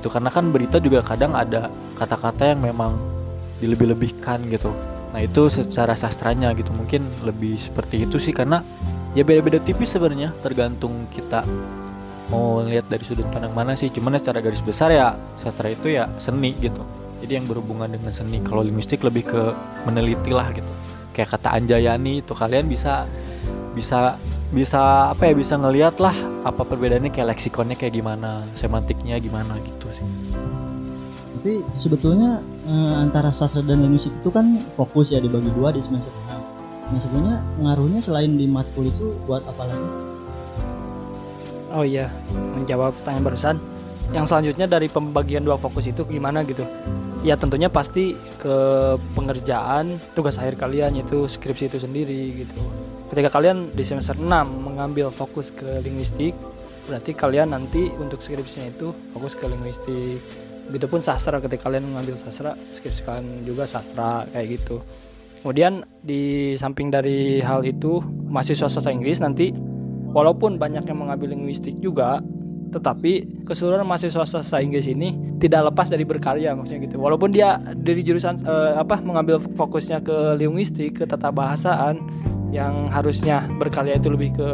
gitu. Karena kan berita juga kadang ada kata-kata yang memang dilebih-lebihkan gitu. Nah itu secara sastranya gitu. Mungkin lebih seperti itu sih karena ya beda-beda tipis sebenarnya. Tergantung kita mau lihat dari sudut pandang mana sih. Cuman ya secara garis besar ya sastra itu ya seni gitu. Jadi yang berhubungan dengan seni. Kalau linguistik lebih ke meneliti lah gitu. Kayak kata Anjayani itu kalian bisa bisa bisa apa ya bisa ngelihat lah apa perbedaannya kayak leksikonnya kayak gimana semantiknya gimana gitu sih Tapi sebetulnya eh, antara sastra dan linguistik itu kan fokus ya dibagi dua di semester 6. Nah sebenarnya ngaruhnya selain di matkul itu buat apa lagi? Oh iya, menjawab pertanyaan barusan. Yang selanjutnya dari pembagian dua fokus itu gimana gitu? Ya tentunya pasti ke pengerjaan tugas akhir kalian yaitu skripsi itu sendiri gitu. Ketika kalian di semester 6 mengambil fokus ke linguistik, berarti kalian nanti untuk skripsinya itu fokus ke linguistik. Begitupun sastra ketika kalian mengambil sastra, skripsi kalian juga sastra kayak gitu. Kemudian di samping dari hal itu, mahasiswa sastra Inggris nanti walaupun banyak yang mengambil linguistik juga tetapi keseluruhan mahasiswa sastra Inggris ini tidak lepas dari berkarya maksudnya gitu walaupun dia dari jurusan eh, apa mengambil fokusnya ke linguistik ke tata bahasaan yang harusnya berkarya itu lebih ke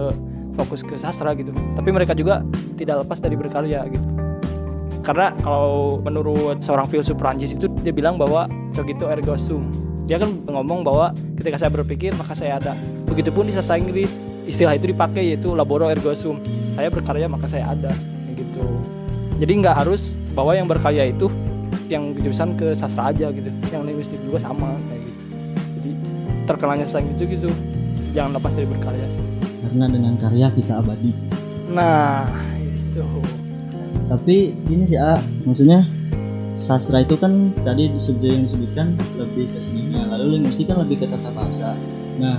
fokus ke sastra gitu. Tapi mereka juga tidak lepas dari berkarya gitu. Karena kalau menurut seorang filsuf Prancis itu dia bilang bahwa cogito ergo sum dia kan ngomong bahwa ketika saya berpikir maka saya ada. Begitupun di sastra Inggris istilah itu dipakai yaitu laboro ergo sum saya berkarya maka saya ada gitu. Jadi nggak harus bahwa yang berkarya itu yang jurusan ke sastra aja gitu. Yang linguistik juga sama kayak gitu. Jadi terkenalnya sastra gitu gitu jangan lepas dari berkarya sih Karena dengan karya kita abadi. nah itu Tapi ini sih A, maksudnya sastra itu kan tadi seperti yang disebutkan lebih ke seninya, lalu linguistik kan lebih ke tata bahasa. Nah,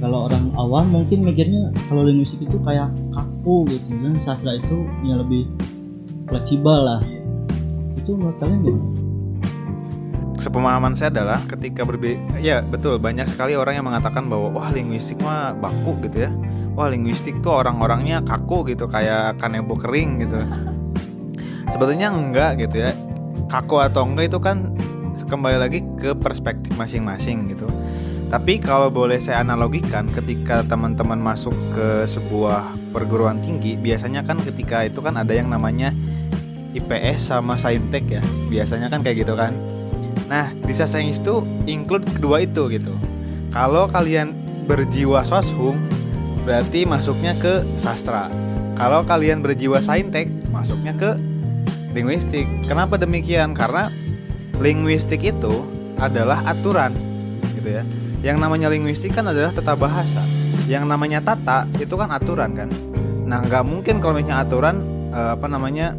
kalau orang awam mungkin mikirnya kalau linguistik itu kayak kaku gitu dan sastra itu yang lebih fleksibel lah. Itu menurut kalian gimana? Sepemahaman saya adalah ketika berbe ya betul banyak sekali orang yang mengatakan bahwa wah linguistik mah baku gitu ya. Wah linguistik tuh orang-orangnya kaku gitu kayak kanebo kering gitu. Sebetulnya enggak gitu ya. Kaku atau enggak itu kan kembali lagi ke perspektif masing-masing gitu. Tapi kalau boleh saya analogikan ketika teman-teman masuk ke sebuah perguruan tinggi biasanya kan ketika itu kan ada yang namanya IPS sama Saintek ya. Biasanya kan kayak gitu kan Nah, di sastra Inggris itu include kedua itu gitu. Kalau kalian berjiwa soshum, berarti masuknya ke sastra. Kalau kalian berjiwa saintek, masuknya ke linguistik. Kenapa demikian? Karena linguistik itu adalah aturan, gitu ya. Yang namanya linguistik kan adalah tata bahasa. Yang namanya tata itu kan aturan kan. Nah, nggak mungkin kalau misalnya aturan eh, apa namanya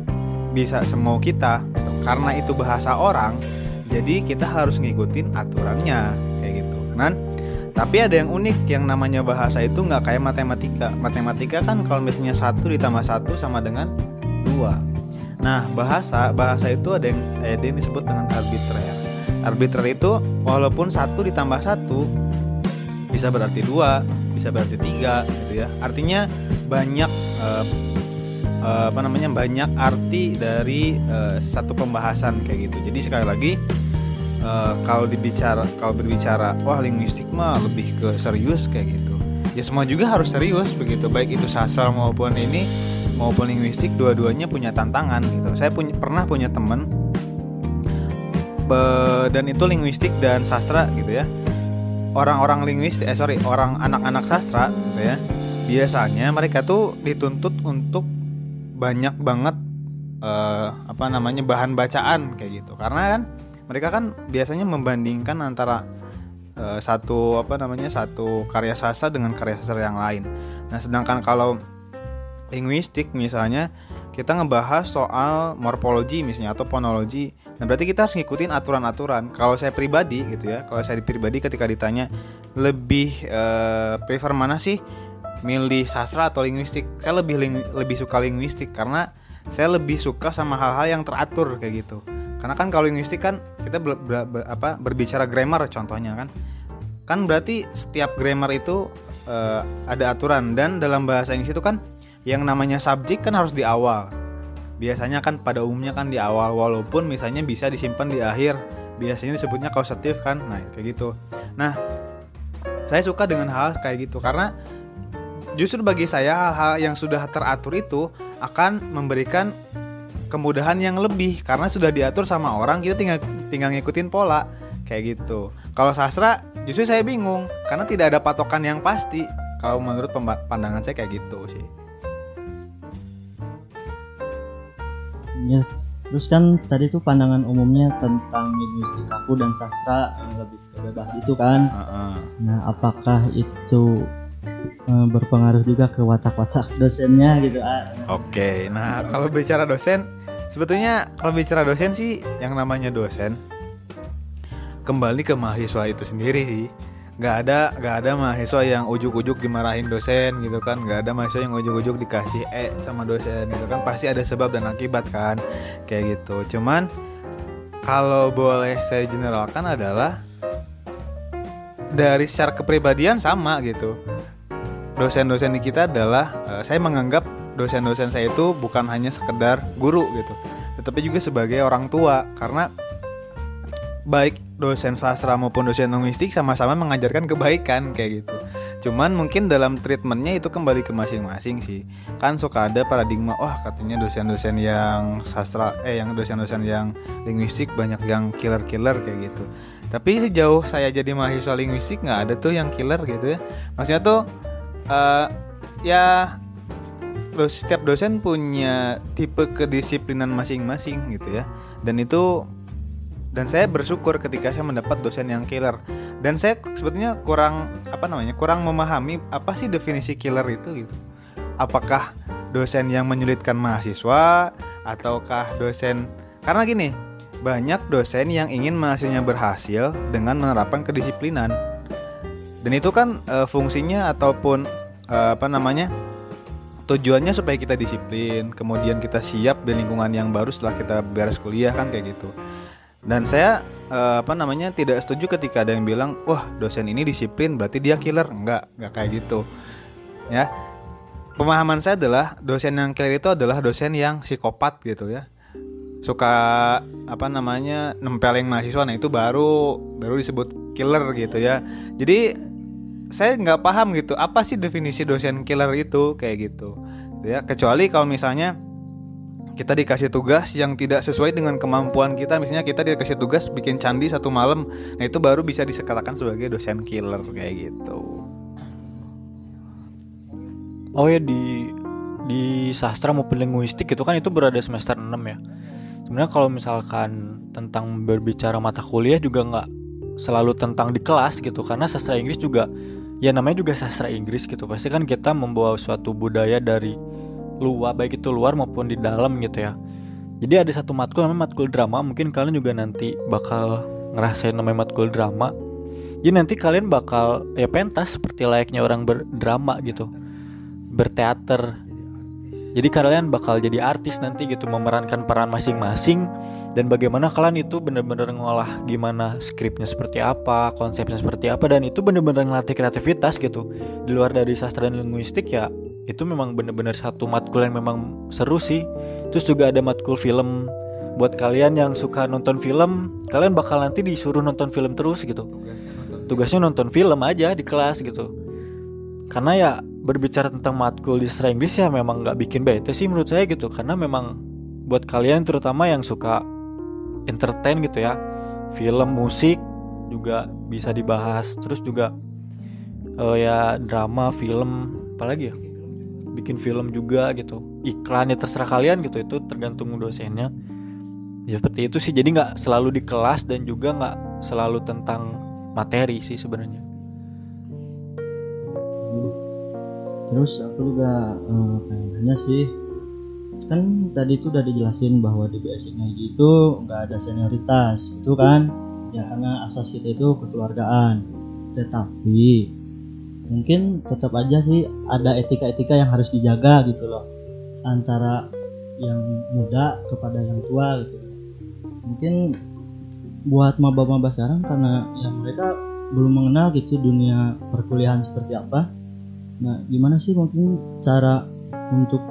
bisa semau kita, karena itu bahasa orang jadi kita harus ngikutin aturannya kayak gitu kan Tapi ada yang unik yang namanya bahasa itu nggak kayak matematika. Matematika kan kalau misalnya satu ditambah satu sama dengan dua. Nah bahasa bahasa itu ada yang ada yang disebut dengan arbitrer. Arbitrer itu walaupun satu ditambah satu bisa berarti dua, bisa berarti tiga, gitu ya. Artinya banyak eh, eh, apa namanya banyak arti dari eh, satu pembahasan kayak gitu. Jadi sekali lagi eh, kalau dibicara kalau berbicara wah linguistik mah lebih ke serius kayak gitu. Ya semua juga harus serius begitu, baik itu sastra maupun ini maupun linguistik dua-duanya punya tantangan gitu. Saya punya pernah punya teman be- dan itu linguistik dan sastra gitu ya. Orang-orang linguistik eh sorry orang anak-anak sastra gitu ya. Biasanya mereka tuh dituntut untuk banyak banget eh, apa namanya bahan bacaan kayak gitu. Karena kan mereka kan biasanya membandingkan antara eh, satu apa namanya satu karya sastra dengan karya sastra yang lain. Nah, sedangkan kalau linguistik misalnya kita ngebahas soal morfologi misalnya atau fonologi. Nah, berarti kita harus ngikutin aturan-aturan. Kalau saya pribadi gitu ya, kalau saya pribadi ketika ditanya lebih eh, prefer mana sih milih sastra atau linguistik? Saya lebih ling- lebih suka linguistik karena saya lebih suka sama hal-hal yang teratur kayak gitu. Karena kan kalau linguistik kan kita ber- ber- ber- apa berbicara grammar contohnya kan. Kan berarti setiap grammar itu eh, ada aturan dan dalam bahasa Inggris itu kan yang namanya subjek kan harus di awal. Biasanya kan pada umumnya kan di awal walaupun misalnya bisa disimpan di akhir. Biasanya disebutnya kausatif kan. Nah, kayak gitu. Nah, saya suka dengan hal kayak gitu karena justru bagi saya hal-hal yang sudah teratur itu akan memberikan kemudahan yang lebih karena sudah diatur sama orang kita tinggal tinggal ngikutin pola kayak gitu. Kalau sastra justru saya bingung karena tidak ada patokan yang pasti. Kalau menurut pandangan saya kayak gitu sih. Ya, terus kan tadi tuh pandangan umumnya tentang linguistik kaku dan sastra yang lebih bebas itu kan. Heeh. Nah, apakah itu eh, berpengaruh juga ke watak-watak dosennya gitu? Ah, Oke, nah kalau bicara dosen, sebetulnya kalau bicara dosen sih yang namanya dosen kembali ke mahasiswa itu sendiri sih. Nggak ada nggak ada mahasiswa yang ujuk-ujuk dimarahin dosen gitu kan, nggak ada mahasiswa yang ujuk-ujuk dikasih E sama dosen gitu kan, pasti ada sebab dan akibat kan, kayak gitu. Cuman kalau boleh saya generalkan adalah dari secara kepribadian sama gitu dosen-dosen kita adalah eh, saya menganggap dosen-dosen saya itu bukan hanya sekedar guru gitu, tetapi juga sebagai orang tua karena baik dosen sastra maupun dosen linguistik sama-sama mengajarkan kebaikan kayak gitu. Cuman mungkin dalam treatmentnya itu kembali ke masing-masing sih. Kan suka ada paradigma, wah katanya dosen-dosen yang sastra, eh yang dosen-dosen yang linguistik banyak yang killer-killer kayak gitu. Tapi sejauh saya jadi mahasiswa linguistik nggak ada tuh yang killer gitu ya. Maksudnya tuh eh ya dos- setiap dosen punya tipe kedisiplinan masing-masing gitu ya. Dan itu dan saya bersyukur ketika saya mendapat dosen yang killer. Dan saya sebetulnya kurang apa namanya kurang memahami apa sih definisi killer itu gitu. Apakah dosen yang menyulitkan mahasiswa ataukah dosen karena gini banyak dosen yang ingin mahasiswanya berhasil dengan menerapkan kedisiplinan. Dan itu kan eh, fungsinya ataupun eh, apa namanya tujuannya supaya kita disiplin kemudian kita siap di lingkungan yang baru setelah kita beres kuliah kan kayak gitu. Dan saya eh, apa namanya tidak setuju ketika ada yang bilang wah dosen ini disiplin berarti dia killer. Enggak enggak kayak gitu. Ya. Pemahaman saya adalah dosen yang killer itu adalah dosen yang psikopat gitu ya. Suka apa namanya nempelin mahasiswa. Nah itu baru baru disebut killer gitu ya. Jadi saya nggak paham gitu apa sih definisi dosen killer itu kayak gitu ya kecuali kalau misalnya kita dikasih tugas yang tidak sesuai dengan kemampuan kita misalnya kita dikasih tugas bikin candi satu malam nah itu baru bisa disekatakan sebagai dosen killer kayak gitu Oh ya di di sastra maupun linguistik itu kan itu berada semester 6 ya. Sebenarnya kalau misalkan tentang berbicara mata kuliah juga nggak selalu tentang di kelas gitu karena sastra Inggris juga ya namanya juga sastra Inggris gitu. Pasti kan kita membawa suatu budaya dari luar baik itu luar maupun di dalam gitu ya. Jadi ada satu matkul namanya matkul drama, mungkin kalian juga nanti bakal ngerasain namanya matkul drama. jadi nanti kalian bakal ya pentas seperti layaknya orang berdrama gitu berteater jadi kalian bakal jadi artis nanti gitu memerankan peran masing-masing dan bagaimana kalian itu bener-bener ngolah gimana skripnya seperti apa, konsepnya seperti apa dan itu bener-bener ngelatih kreativitas gitu. Di luar dari sastra dan linguistik ya itu memang bener-bener satu matkul yang memang seru sih. Terus juga ada matkul film buat kalian yang suka nonton film, kalian bakal nanti disuruh nonton film terus gitu. Tugasnya nonton film aja di kelas gitu. Karena ya berbicara tentang matkul di sastra Inggris ya memang nggak bikin bete sih menurut saya gitu. Karena memang buat kalian terutama yang suka entertain gitu ya film musik juga bisa dibahas. Terus juga uh, ya drama film apalagi ya? Bikin film juga gitu. Iklan ya terserah kalian gitu itu tergantung dosennya. Ya seperti itu sih. Jadi nggak selalu di kelas dan juga nggak selalu tentang materi sih sebenarnya terus aku juga uh, sih kan tadi itu udah dijelasin bahwa di BSNIG itu nggak ada senioritas itu kan? Ya karena asas kita itu kekeluargaan. Tetapi mungkin tetap aja sih ada etika-etika yang harus dijaga gitu loh. Antara yang muda kepada yang tua gitu. Mungkin buat maba-maba sekarang karena ya mereka belum mengenal gitu dunia perkuliahan seperti apa Nah, gimana sih mungkin cara untuk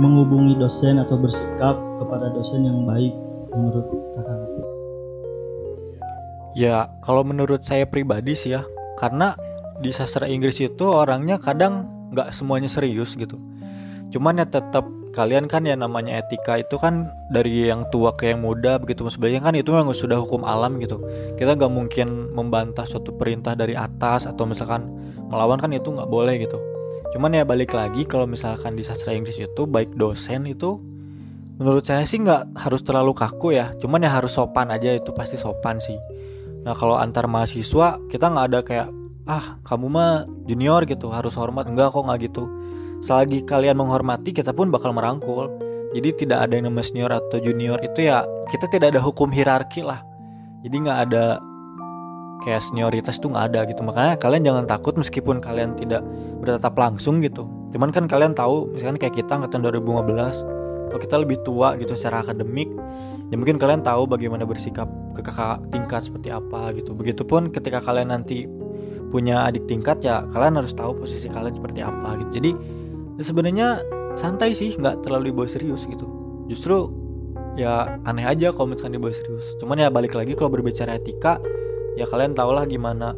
menghubungi dosen atau bersikap kepada dosen yang baik menurut kakak? Ya, kalau menurut saya pribadi sih ya, karena di sastra Inggris itu orangnya kadang nggak semuanya serius gitu. Cuman ya tetap kalian kan ya namanya etika itu kan dari yang tua ke yang muda begitu sebenarnya kan itu memang sudah hukum alam gitu. Kita nggak mungkin membantah suatu perintah dari atas atau misalkan melawan kan itu nggak boleh gitu. Cuman ya balik lagi kalau misalkan di sastra Inggris itu baik dosen itu menurut saya sih nggak harus terlalu kaku ya. Cuman ya harus sopan aja itu pasti sopan sih. Nah kalau antar mahasiswa kita nggak ada kayak ah kamu mah junior gitu harus hormat. Enggak kok nggak gitu. Selagi kalian menghormati kita pun bakal merangkul. Jadi tidak ada yang namanya senior atau junior itu ya kita tidak ada hukum hierarki lah. Jadi nggak ada kayak senioritas tuh nggak ada gitu. Makanya kalian jangan takut meskipun kalian tidak bertatap langsung gitu. Cuman kan kalian tahu misalkan kayak kita angkatan 2015 kalau kita lebih tua gitu secara akademik ya mungkin kalian tahu bagaimana bersikap ke kakak tingkat seperti apa gitu. Begitupun ketika kalian nanti punya adik tingkat ya kalian harus tahu posisi kalian seperti apa gitu. Jadi ya sebenarnya santai sih nggak terlalu dibawa serius gitu. Justru ya aneh aja kalau misalkan dibawa serius. Cuman ya balik lagi kalau berbicara etika ya kalian tau lah gimana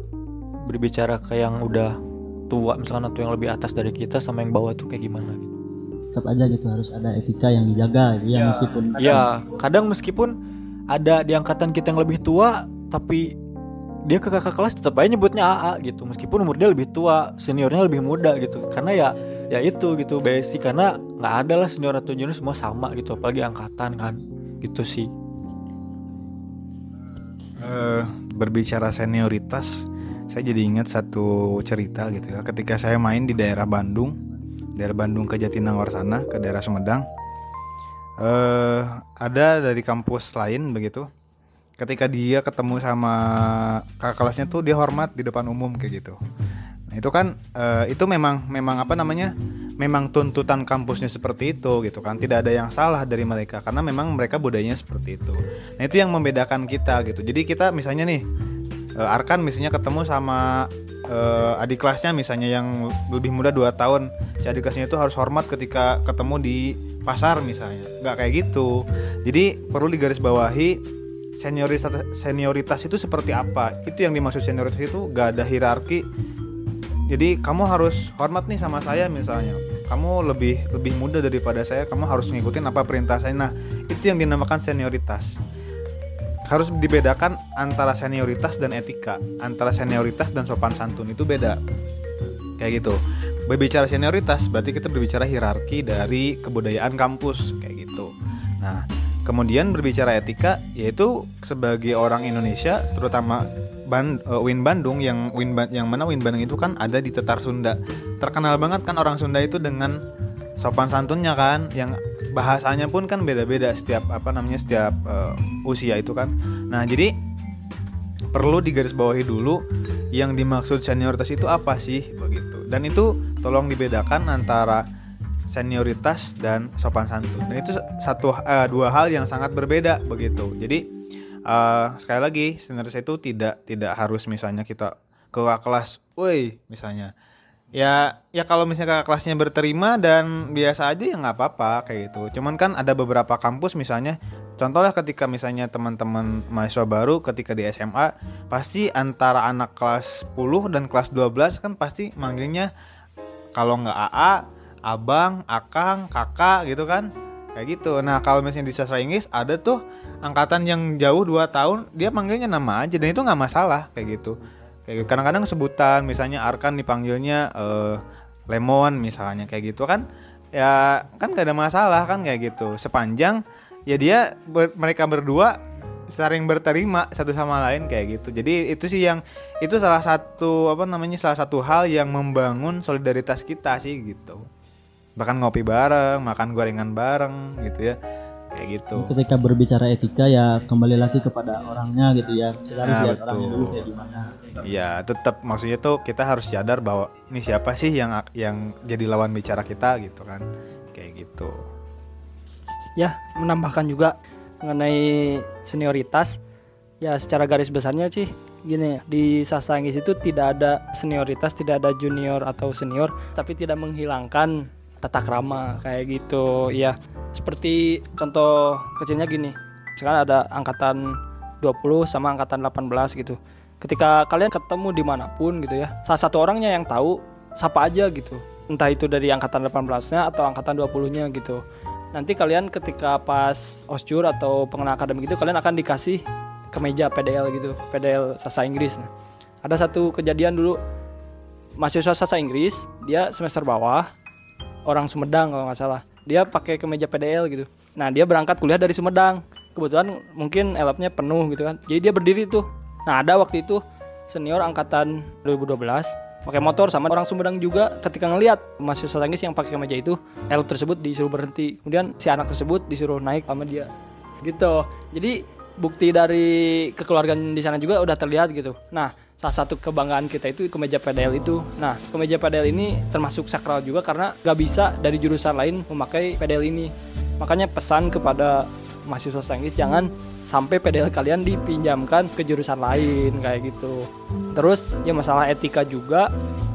berbicara ke yang udah tua misalnya atau yang lebih atas dari kita sama yang bawah tuh kayak gimana gitu. Tetap aja gitu harus ada etika yang dijaga ya, ya. meskipun ya kadang meskipun ada di angkatan kita yang lebih tua tapi dia ke kakak kelas tetap aja nyebutnya AA gitu. Meskipun umur dia lebih tua seniornya lebih muda gitu. Karena ya ya itu gitu basic. Karena nggak ada lah senior atau junior semua sama gitu apalagi angkatan kan. Gitu sih. Uh, berbicara senioritas saya jadi ingat satu cerita gitu ya. Ketika saya main di daerah Bandung daerah Bandung ke Jatinangor sana ke daerah Sumedang uh, ada dari kampus lain begitu. Ketika dia ketemu sama kakak kelasnya tuh dia hormat di depan umum kayak gitu nah itu kan uh, itu memang memang apa namanya memang tuntutan kampusnya seperti itu gitu kan. Tidak ada yang salah dari mereka karena memang mereka budayanya seperti itu. Nah itu yang membedakan kita gitu. Jadi kita misalnya nih uh, Arkan misalnya ketemu sama uh, adik kelasnya misalnya yang lebih muda 2 tahun. Si adik kelasnya itu harus hormat ketika ketemu di pasar misalnya. Nggak kayak gitu. Jadi perlu digarisbawahi senioritas senioritas itu seperti apa. Itu yang dimaksud senioritas itu gak ada hierarki jadi kamu harus hormat nih sama saya misalnya. Kamu lebih lebih muda daripada saya kamu harus ngikutin apa perintah saya. Nah itu yang dinamakan senioritas. Harus dibedakan antara senioritas dan etika. Antara senioritas dan sopan santun itu beda. Kayak gitu. Berbicara senioritas berarti kita berbicara hierarki dari kebudayaan kampus. Kayak gitu. Nah kemudian berbicara etika yaitu sebagai orang Indonesia terutama Ban, uh, Win Bandung yang Win yang mana Win Bandung itu kan ada di Tetar Sunda. Terkenal banget kan orang Sunda itu dengan sopan santunnya kan yang bahasanya pun kan beda-beda setiap apa namanya setiap uh, usia itu kan. Nah, jadi perlu digarisbawahi dulu yang dimaksud senioritas itu apa sih begitu dan itu tolong dibedakan antara senioritas dan sopan santun. Dan itu satu uh, dua hal yang sangat berbeda begitu. Jadi uh, sekali lagi senioritas itu tidak tidak harus misalnya kita ke kelas, woi misalnya. Ya ya kalau misalnya kakak kelasnya berterima dan biasa aja ya nggak apa-apa kayak gitu. Cuman kan ada beberapa kampus misalnya contohnya ketika misalnya teman-teman mahasiswa baru ketika di SMA pasti antara anak kelas 10 dan kelas 12 kan pasti manggilnya kalau nggak AA abang akang kakak gitu kan. Kayak gitu. Nah kalau misalnya di sastra Inggris ada tuh angkatan yang jauh 2 tahun dia manggilnya nama aja. Dan itu nggak masalah kayak gitu. Kayak gitu. kadang-kadang sebutan misalnya Arkan dipanggilnya uh, Lemon misalnya kayak gitu kan. Ya kan gak ada masalah kan kayak gitu. Sepanjang ya dia ber, mereka berdua sering berterima satu sama lain kayak gitu. Jadi itu sih yang itu salah satu apa namanya salah satu hal yang membangun solidaritas kita sih gitu bahkan ngopi bareng makan gorengan bareng gitu ya. Kayak gitu. Ketika berbicara etika ya kembali lagi kepada orangnya gitu ya. Kita harus nah, lihat betul. orangnya dulu kayak gimana. Ya tetap maksudnya tuh kita harus sadar bahwa ini siapa sih yang yang jadi lawan bicara kita gitu kan. Kayak gitu. Ya menambahkan juga mengenai senioritas. Ya secara garis besarnya sih gini di sastra Inggris itu tidak ada senioritas tidak ada junior atau senior tapi tidak menghilangkan tata krama kayak gitu. Ya seperti contoh kecilnya gini. Sekarang ada angkatan 20 sama angkatan 18 gitu. Ketika kalian ketemu di mana pun gitu ya salah satu orangnya yang tahu siapa aja gitu. Entah itu dari angkatan 18 nya atau angkatan 20 nya gitu. Nanti kalian ketika pas oscur atau pengenal akademik itu kalian akan dikasih kemeja PDL gitu PDL sasa Inggris. Nah, ada satu kejadian dulu. Mahasiswa sasa Inggris dia semester bawah orang Sumedang kalau nggak salah. Dia pakai kemeja PDL gitu. Nah dia berangkat kuliah dari Sumedang. Kebetulan mungkin elapnya penuh gitu kan. Jadi dia berdiri tuh. Nah ada waktu itu senior angkatan 2012 pakai motor sama orang Sumedang juga ketika ngelihat mahasiswa tangis yang pakai kemeja itu elop tersebut disuruh berhenti. Kemudian si anak tersebut disuruh naik sama dia. Gitu. Jadi bukti dari kekeluargaan di sana juga udah terlihat gitu. Nah, salah satu kebanggaan kita itu kemeja PDL itu. Nah, kemeja PDL ini termasuk sakral juga karena gak bisa dari jurusan lain memakai PDL ini. Makanya pesan kepada mahasiswa Inggris jangan sampai PDL kalian dipinjamkan ke jurusan lain kayak gitu. Terus ya masalah etika juga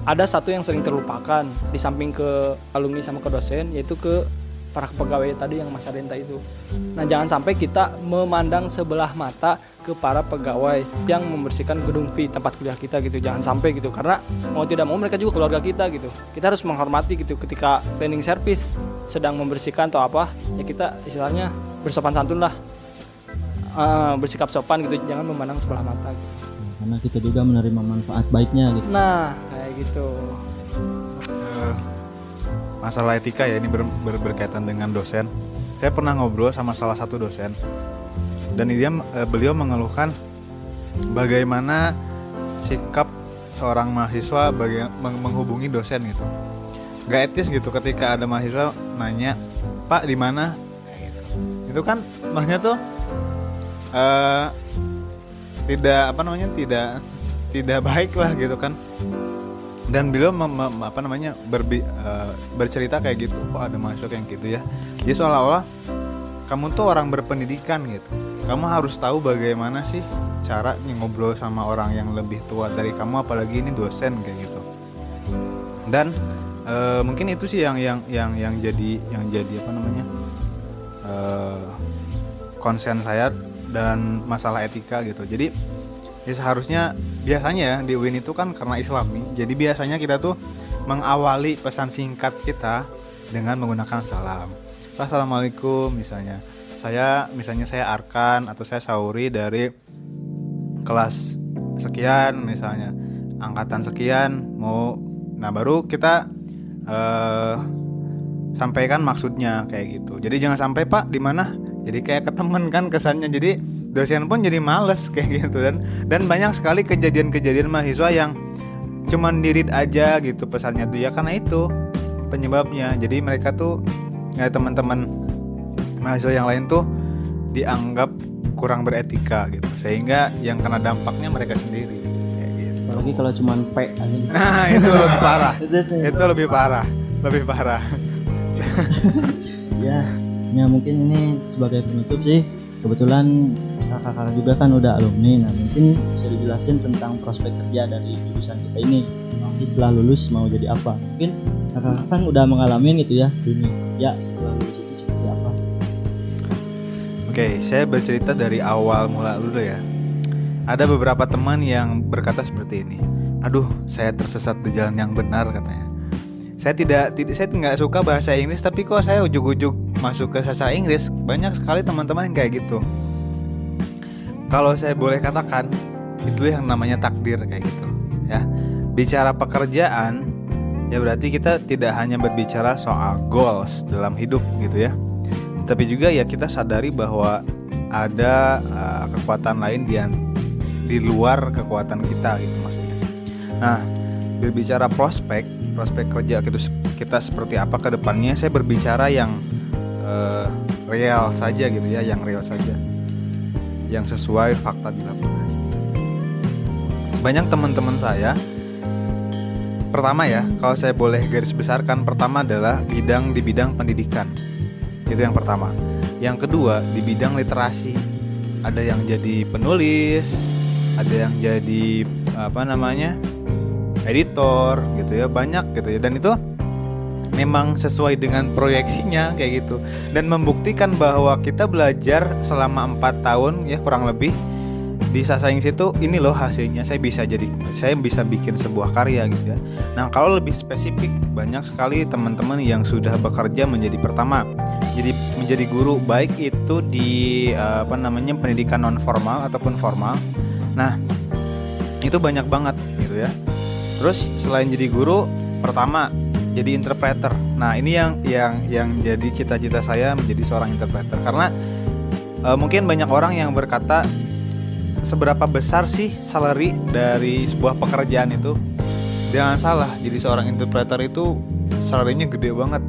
ada satu yang sering terlupakan di samping ke alumni sama ke dosen yaitu ke para pegawai tadi yang masa renta itu. Nah, jangan sampai kita memandang sebelah mata ke para pegawai yang membersihkan gedung V tempat kuliah kita gitu. Jangan sampai gitu karena mau tidak mau mereka juga keluarga kita gitu. Kita harus menghormati gitu ketika cleaning service sedang membersihkan atau apa, ya kita istilahnya bersopan santun lah. Uh, bersikap sopan gitu, jangan memandang sebelah mata gitu. Karena kita juga menerima manfaat baiknya gitu. Nah, kayak gitu masalah etika ya ini ber, ber, berkaitan dengan dosen. Saya pernah ngobrol sama salah satu dosen dan dia e, beliau mengeluhkan bagaimana sikap seorang mahasiswa meng, menghubungi dosen gitu. Gak etis gitu ketika ada mahasiswa nanya, "Pak, di mana?" Itu kan maksudnya tuh uh, tidak apa namanya? tidak tidak baik lah gitu kan dan beliau mem, mem, apa namanya berbi, uh, bercerita kayak gitu kok ada mahasiswa yang gitu ya? Jadi seolah-olah kamu tuh orang berpendidikan gitu. Kamu harus tahu bagaimana sih cara ngobrol sama orang yang lebih tua dari kamu apalagi ini dosen kayak gitu. Dan uh, mungkin itu sih yang yang yang yang jadi yang jadi apa namanya uh, konsen saya dan masalah etika gitu. Jadi ya seharusnya biasanya ya di UIN itu kan karena Islami. Jadi biasanya kita tuh mengawali pesan singkat kita dengan menggunakan salam. Assalamualaikum misalnya. Saya misalnya saya Arkan atau saya Sauri dari kelas sekian misalnya. Angkatan sekian mau. Nah baru kita uh, sampaikan maksudnya kayak gitu. Jadi jangan sampai pak di mana? Jadi kayak ke temen kan kesannya. Jadi dosen pun jadi males kayak gitu. Dan dan banyak sekali kejadian-kejadian mahasiswa yang cuman dirit aja gitu pesannya tuh. Ya karena itu penyebabnya. Jadi mereka tuh ya teman-teman mahasiswa yang lain tuh dianggap kurang beretika gitu. Sehingga yang kena dampaknya mereka sendiri. Kayak gitu. apalagi kalau cuma P aja. Nah itu lebih parah. Itu lebih parah. Lebih parah. Ya ya mungkin ini sebagai penutup sih. Kebetulan kakak-kakak juga kan udah alumni. Nah mungkin bisa dijelasin tentang prospek kerja dari jurusan kita ini. Nanti setelah lulus mau jadi apa? Mungkin kakak-kakak kan udah mengalami gitu ya dunia ya setelah lulus itu seperti apa? Oke saya bercerita dari awal mula dulu ya. Ada beberapa teman yang berkata seperti ini. Aduh saya tersesat di jalan yang benar katanya. Saya tidak tidak saya nggak suka bahasa Inggris tapi kok saya ujuk-ujuk masuk ke sastra Inggris. Banyak sekali teman-teman yang kayak gitu kalau saya boleh katakan itu yang namanya takdir kayak gitu ya. Bicara pekerjaan ya berarti kita tidak hanya berbicara soal goals dalam hidup gitu ya. Tapi juga ya kita sadari bahwa ada uh, kekuatan lain di di luar kekuatan kita gitu maksudnya. Nah berbicara prospek prospek kerja kita kita seperti apa ke depannya saya berbicara yang uh, real saja gitu ya yang real saja yang sesuai fakta di lapangan. Banyak teman-teman saya pertama ya kalau saya boleh garis besarkan pertama adalah bidang di bidang pendidikan. Itu yang pertama. Yang kedua di bidang literasi. Ada yang jadi penulis ada yang jadi apa namanya editor gitu ya banyak gitu ya. Dan itu memang sesuai dengan proyeksinya kayak gitu. Dan membuktikan bahwa kita belajar selama empat tahun ya kurang lebih di sastra Inggris itu ini loh hasilnya saya bisa jadi saya bisa bikin sebuah karya gitu ya. Nah kalau lebih spesifik banyak sekali teman-teman yang sudah bekerja menjadi pertama. Jadi menjadi guru baik itu di apa namanya pendidikan non formal ataupun formal. Nah itu banyak banget gitu ya. Terus selain jadi guru pertama jadi interpreter. Nah ini yang yang yang jadi cita-cita saya menjadi seorang interpreter. Karena e, mungkin banyak orang yang berkata seberapa besar sih salary dari sebuah pekerjaan itu? Jangan salah jadi seorang interpreter itu salarynya gede banget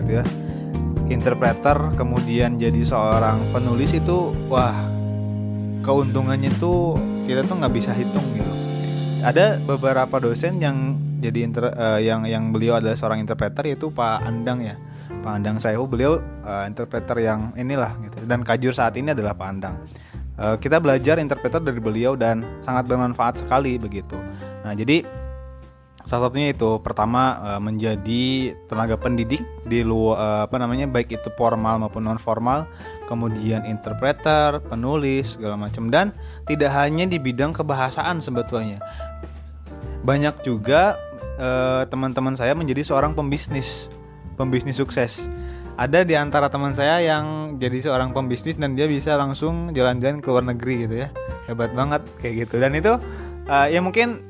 gitu ya. Interpreter kemudian jadi seorang penulis itu wah keuntungannya tuh kita tuh nggak bisa hitung gitu. Ada beberapa dosen yang jadi inter, uh, yang yang beliau adalah seorang interpreter yaitu Pak Andang ya. Pak Andang Saeho beliau uh, interpreter yang inilah gitu. Dan kajur saat ini adalah Pak Andang. Uh, kita belajar interpreter dari beliau dan sangat bermanfaat sekali begitu. Nah jadi salah satunya itu pertama uh, menjadi tenaga pendidik di luar uh, apa namanya baik itu formal maupun non formal kemudian interpreter penulis segala macam dan tidak hanya di bidang kebahasaan sebetulnya. Banyak juga uh, teman-teman saya menjadi seorang pembisnis pembisnis sukses. Ada di antara teman saya yang jadi seorang pembisnis dan dia bisa langsung jalan-jalan ke luar negeri gitu ya. Hebat banget kayak gitu. Dan itu uh, ya mungkin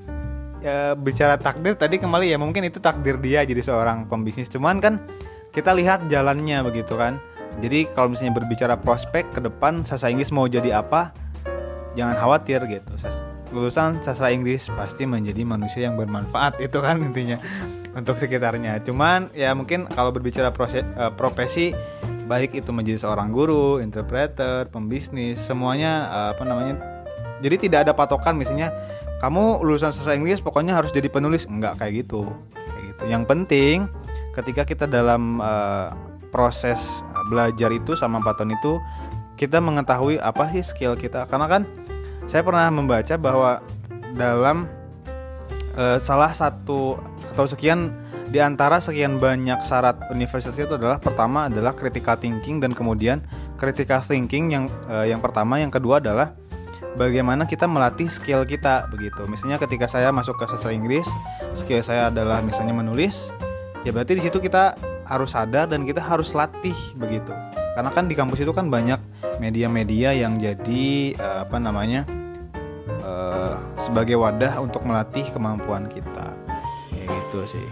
ya, bicara takdir tadi kembali ya mungkin itu takdir dia jadi seorang pembisnis. Cuman kan kita lihat jalannya begitu kan. Jadi kalau misalnya berbicara prospek ke depan sastra Inggris mau jadi apa jangan khawatir gitu lulusan sastra Inggris pasti menjadi manusia yang bermanfaat itu kan intinya untuk sekitarnya cuman ya mungkin kalau berbicara proses, uh, profesi baik itu menjadi seorang guru, interpreter, pembisnis, semuanya uh, apa namanya. Jadi tidak ada patokan misalnya kamu lulusan sastra Inggris pokoknya harus jadi penulis enggak kayak gitu. Kayak gitu. Yang penting ketika kita dalam uh, proses belajar itu sama tahun itu kita mengetahui apa sih skill kita karena kan saya pernah membaca bahwa dalam uh, salah satu atau sekian di antara sekian banyak syarat universitas itu adalah pertama adalah critical thinking dan kemudian critical thinking yang uh, yang pertama yang kedua adalah bagaimana kita melatih skill kita begitu. Misalnya ketika saya masuk ke sastra Inggris, skill saya adalah misalnya menulis, ya berarti di situ kita harus sadar dan kita harus latih begitu. Karena kan di kampus itu kan banyak media-media yang jadi uh, apa namanya? Uh, sebagai wadah untuk melatih kemampuan kita. Ya gitu sih.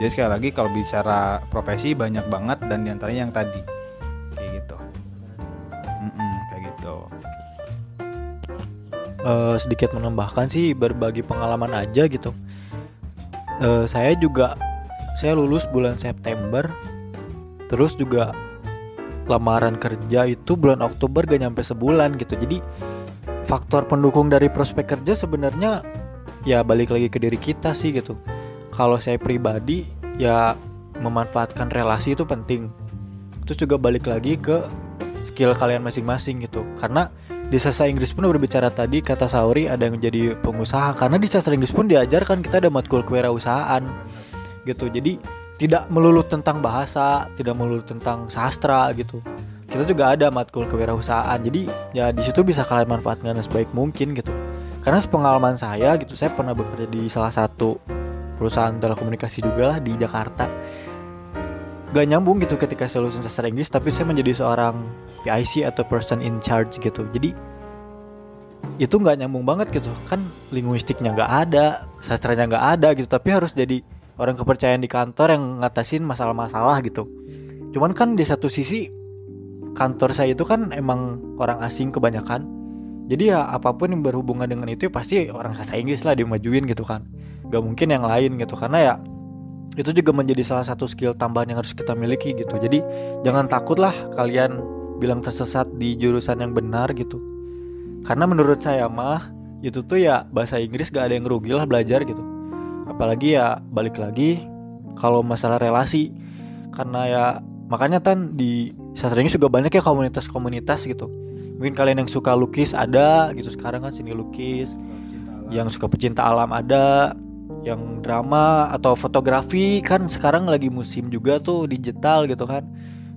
Jadi sekali lagi kalau bicara profesi banyak banget dan di antaranya yang tadi kayak gitu. Mm-mm, kayak gitu. Eh, sedikit menambahkan sih berbagi pengalaman aja gitu. Eh, saya juga saya lulus bulan September, terus juga lamaran kerja itu bulan Oktober gak nyampe sebulan gitu jadi faktor pendukung dari prospek kerja sebenarnya ya balik lagi ke diri kita sih gitu. Kalau saya pribadi ya memanfaatkan relasi itu penting. Terus juga balik lagi ke skill kalian masing-masing gitu. Karena di sastra Inggris pun berbicara tadi kata Sauri ada yang jadi pengusaha. Karena di sastra Inggris pun diajarkan kita ada matkul kewirausahaan gitu. Jadi tidak melulu tentang bahasa tidak melulu tentang sastra gitu kita juga ada matkul kewirausahaan. Jadi ya di situ bisa kalian manfaatkan sebaik mungkin gitu. Karena sepengalaman saya gitu saya pernah bekerja di salah satu perusahaan telekomunikasi juga lah di Jakarta. Gak nyambung gitu ketika saya lulusan sastra Inggris tapi saya menjadi seorang PIC atau person in charge gitu. Jadi itu nggak nyambung banget gitu. Kan linguistiknya nggak ada sastranya nggak ada gitu. Tapi harus jadi orang kepercayaan di kantor yang ngatasin masalah-masalah gitu. Cuman kan di satu sisi kantor saya itu kan emang orang asing kebanyakan. Jadi ya apa pun yang berhubungan dengan itu ya pasti orang sastra Inggris lah dimajuin gitu kan. Gak mungkin yang lain gitu karena ya itu juga menjadi salah satu skill tambahan yang harus kita miliki gitu. Jadi jangan takutlah kalian bilang tersesat di jurusan yang benar gitu. Karena menurut saya mah itu tuh ya bahasa Inggris gak ada yang rugi lah belajar gitu. Apalagi ya balik lagi kalau masalah relasi. Karena ya makanya kan di sastra Inggris juga banyak ya komunitas-komunitas gitu. Mungkin kalian yang suka lukis ada gitu sekarang kan sini lukis. Yang suka pecinta alam ada yang drama atau fotografi kan sekarang lagi musim juga tuh digital gitu kan.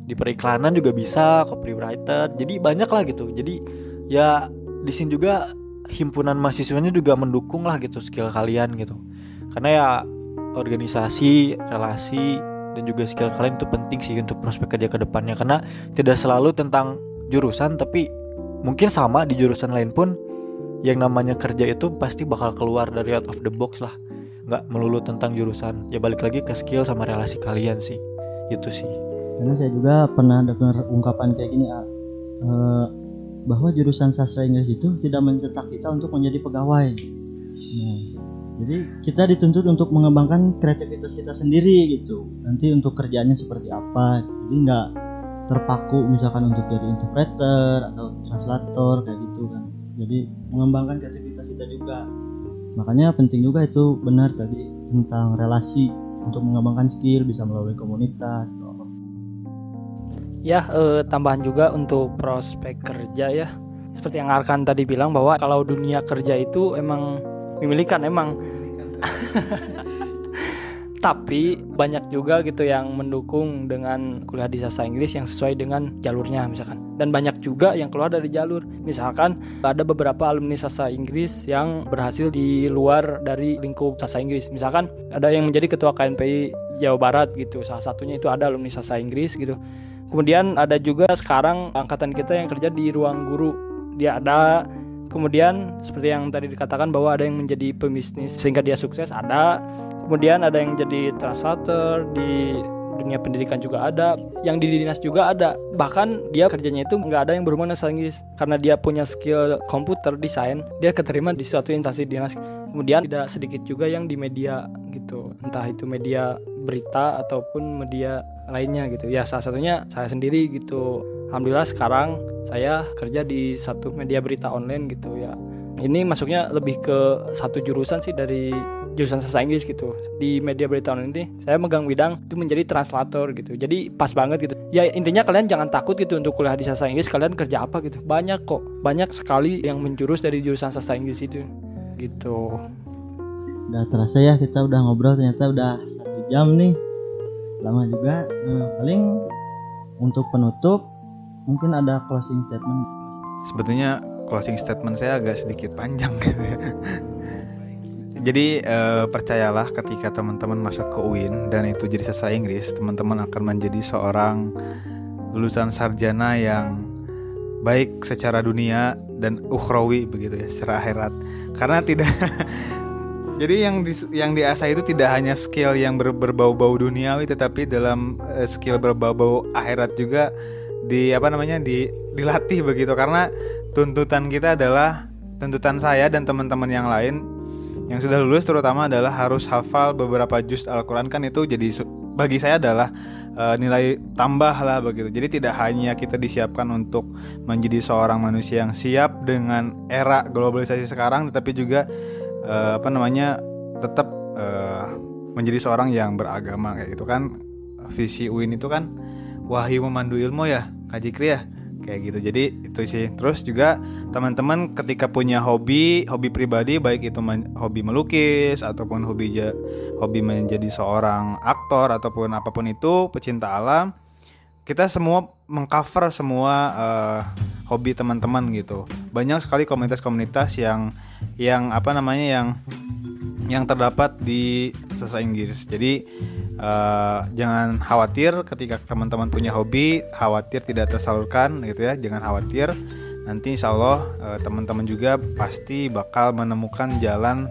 Di periklanan juga bisa copywriter. Jadi banyak lah gitu. Jadi ya di sini juga himpunan mahasiswanya juga mendukung lah gitu skill kalian gitu. Karena ya organisasi relasi dan juga skill kalian itu penting sih untuk prospek kerja ke depannya. Karena tidak selalu tentang jurusan tapi mungkin sama di jurusan lain pun yang namanya kerja itu pasti bakal keluar dari out of the box lah. Nggak melulu tentang jurusan. Ya balik lagi ke skill sama relasi kalian sih. Itu sih. Karena saya juga pernah dengar ungkapan kayak gini ah, eh, bahwa jurusan sastra Inggris itu tidak mencetak kita untuk menjadi pegawai. Nah, jadi kita dituntut untuk mengembangkan kreativitas kita sendiri gitu. Nanti untuk kerjanya seperti apa. Jadi nggak terpaku misalkan untuk jadi interpreter atau translator kayak gitu kan. Jadi mengembangkan kreativitas kita juga. Makanya penting juga itu benar tadi tentang relasi. Untuk mengembangkan skill bisa melalui komunitas atau. Ya, eh, tambahan juga untuk prospek kerja ya. Seperti yang Arkan tadi bilang bahwa kalau dunia kerja itu emang memilikan emang. Tapi banyak juga gitu yang mendukung dengan kuliah di sastra Inggris yang sesuai dengan jalurnya misalkan. Dan banyak juga yang keluar dari jalur. Misalkan ada beberapa alumni sastra Inggris yang berhasil di luar dari lingkup sastra Inggris. Misalkan ada yang menjadi ketua KNPI Jawa Barat gitu. Salah satunya itu ada alumni sastra Inggris gitu. Kemudian ada juga sekarang angkatan kita yang kerja di ruang guru. Dia ada Kemudian seperti yang tadi dikatakan bahwa ada yang menjadi pebisnis sehingga dia sukses ada. Kemudian ada yang jadi translator di dunia pendidikan juga ada, yang di dinas juga ada. Bahkan dia kerjanya itu nggak ada yang berhubungan dengan Inggris karena dia punya skill komputer desain, dia keterima di suatu instansi dinas. Kemudian tidak sedikit juga yang di media gitu, entah itu media berita ataupun media lainnya gitu. Ya salah satunya saya sendiri gitu. Alhamdulillah sekarang saya kerja di satu media berita online gitu ya. Ini masuknya lebih ke satu jurusan sih dari jurusan sastra Inggris gitu. Di media berita online ini saya megang bidang itu menjadi translator gitu. Jadi pas banget gitu. Ya intinya kalian jangan takut gitu untuk kuliah di sastra Inggris. Kalian kerja apa gitu. Banyak kok. Banyak sekali yang menjurus dari jurusan sastra Inggris itu. Gitu. Udah terasa ya kita udah ngobrol ternyata udah satu jam nih. Lama juga. Nah, paling untuk penutup mungkin ada closing statement. Sebetulnya closing statement saya agak sedikit panjang. Jadi eh, percayalah ketika teman-teman masuk ke UIN dan itu jadi sastra Inggris teman-teman akan menjadi seorang lulusan sarjana yang baik secara dunia dan ukhrawi begitu ya secara akhirat. Karena tidak jadi yang di, yang diasah itu tidak hanya skill yang ber, berbau-bau duniawi tetapi dalam uh, skill berbau-bau akhirat juga di apa namanya di dilatih begitu karena tuntutan kita adalah tuntutan saya dan teman-teman yang lain yang sudah lulus terutama adalah harus hafal beberapa juz Al-Qur'an kan itu jadi bagi saya adalah eh, nilai tambah lah begitu. Jadi tidak hanya kita disiapkan untuk menjadi seorang manusia yang siap dengan era globalisasi sekarang, tetapi juga eh, apa namanya tetap eh, menjadi seorang yang beragama kayak gitu kan. Visi UIN itu kan wahyu memandu ilmu ya, Kak Jikri ya? Kayak gitu. Jadi itu sih. Terus juga teman-teman ketika punya hobi hobi pribadi baik itu hobi melukis ataupun hobi hobi menjadi seorang aktor ataupun apa pun itu pecinta alam kita semua mengcover semua eh, hobi teman-teman gitu. Banyak sekali komunitas-komunitas yang yang apa namanya yang yang terdapat di sastra Inggris. Jadi eh, jangan khawatir ketika teman-teman punya hobi khawatir tidak tersalurkan gitu ya. Jangan khawatir. Nanti insya Allah eh, teman-teman juga pasti bakal menemukan jalan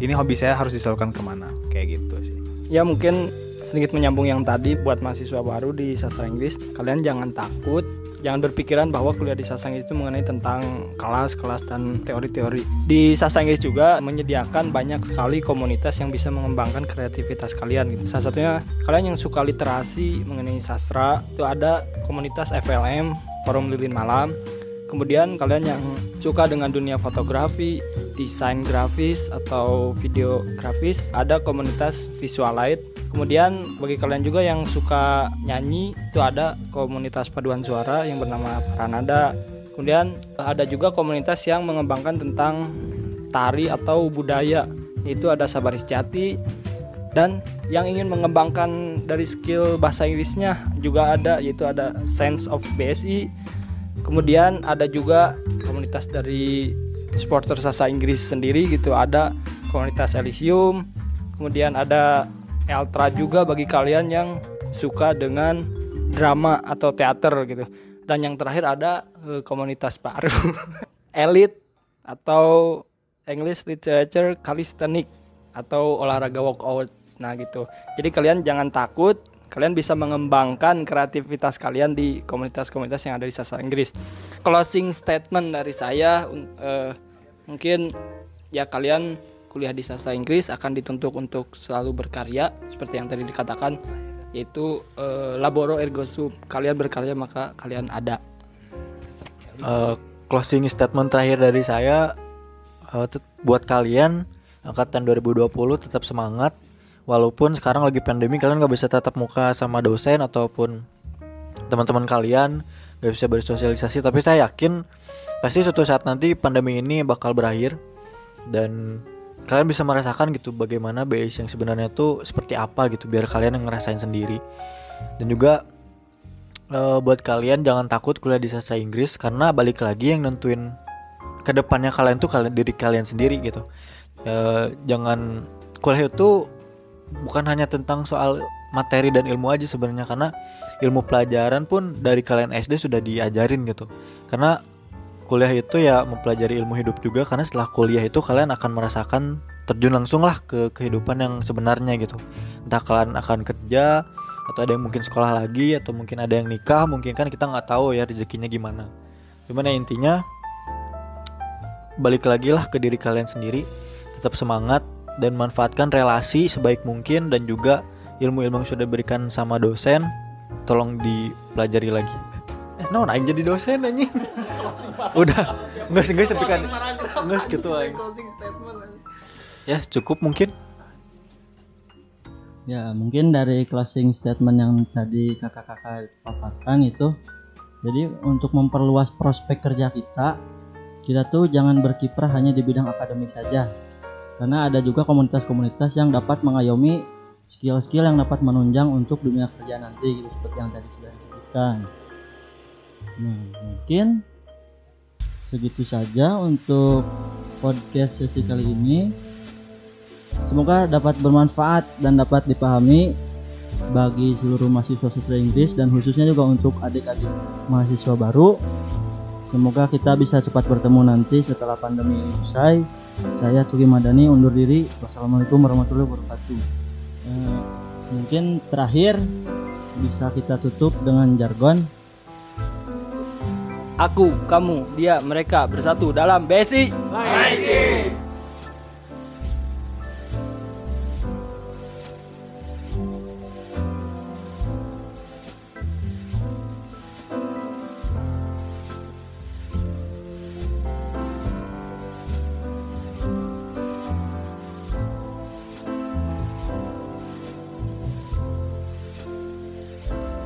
ini hobi saya harus disalurkan ke mana. Kayak gitu sih. Ya mungkin sedikit menyambung yang tadi buat mahasiswa baru di sastra Inggris kalian jangan takut jangan berpikiran bahwa kuliah di sastra Inggris itu mengenai tentang kelas-kelas dan teori-teori di sastra Inggris juga menyediakan banyak sekali komunitas yang bisa mengembangkan kreativitas kalian gitu. salah satunya kalian yang suka literasi mengenai sastra itu ada komunitas FLM Forum Lilin Malam Kemudian kalian yang suka dengan dunia fotografi, desain grafis atau videografis, ada komunitas Visualite. Kemudian bagi kalian juga yang suka nyanyi, itu ada komunitas paduan suara yang bernama Paranada. Kemudian ada juga komunitas yang mengembangkan tentang tari atau budaya, itu ada Sabaris Jati dan yang ingin mengembangkan dari skill bahasa Inggrisnya juga ada yaitu ada Sense of BSI Kemudian ada juga komunitas dari supporter Sasa Inggris sendiri gitu. Ada komunitas Elysium. Kemudian ada Eltra juga bagi kalian yang suka dengan drama atau teater gitu. Dan yang terakhir ada eh, komunitas baru Elite atau English Literature Calisthenics atau olahraga walkout. Nah gitu. Jadi kalian jangan takut kalian bisa mengembangkan kreativitas kalian di komunitas-komunitas yang ada di sastra Inggris. Closing statement dari saya eh, mungkin ya kalian kuliah di sastra Inggris akan dituntut untuk selalu berkarya seperti yang tadi dikatakan yaitu eh, laboro ergo sum. Kalian berkarya maka kalian ada. Eh, closing statement terakhir dari saya tet- buat kalian angkatan 2020 tetap semangat walaupun sekarang lagi pandemi kalian nggak bisa tatap muka sama dosen ataupun teman-teman kalian nggak bisa bersosialisasi tapi saya yakin pasti suatu saat nanti pandemi ini bakal berakhir dan kalian bisa merasakan gitu bagaimana BS yang sebenarnya tuh seperti apa gitu biar kalian yang ngerasain sendiri. Dan juga eh, buat kalian jangan takut kuliah di sastra Inggris karena balik lagi yang nentuin ke depannya kalian tuh kalian diri kalian sendiri gitu. Eh, jangan kuliah itu bukan hanya tentang soal materi dan ilmu aja sebenarnya karena ilmu pelajaran pun dari kalian SD sudah diajarin gitu. Karena kuliah itu ya mempelajari ilmu hidup juga karena setelah kuliah itu kalian akan merasakan terjun langsung lah ke kehidupan yang sebenarnya gitu. Entah kalian akan kerja atau ada yang mungkin sekolah lagi atau mungkin ada yang nikah mungkin kan kita nggak tahu ya rezekinya gimana. Cuman ya intinya balik lagi lah ke diri kalian sendiri tetap semangat dan manfaatkan relasi sebaik mungkin dan juga ilmu-ilmu yang sudah diberikan sama dosen tolong dipelajari lagi non aing jadi dosen anjing udah nggak nggak tapi kan nggak gitu aing ya cukup mungkin Ya, mungkin dari closing statement yang tadi kakak-kakak paparkan itu, jadi untuk memperluas prospek kerja kita, kita tuh jangan berkiprah hanya di bidang akademik saja. Karena ada juga komunitas-komunitas yang dapat mengayomi skill-skill yang dapat menunjang untuk dunia kerja nanti gitu seperti yang tadi sudah disebutkan. Nah, mungkin segitu saja untuk podcast sesi kali ini. Semoga dapat bermanfaat dan dapat dipahami bagi seluruh mahasiswa sastra Inggris dan khususnya juga untuk adik-adik mahasiswa baru. Semoga kita bisa cepat bertemu nanti setelah pandemi ini usai. Saya Tugi Madani undur diri. Wassalamualaikum warahmatullahi wabarakatuh. Eh, mungkin terakhir bisa kita tutup dengan jargon. Aku, kamu, dia, mereka bersatu dalam BSI.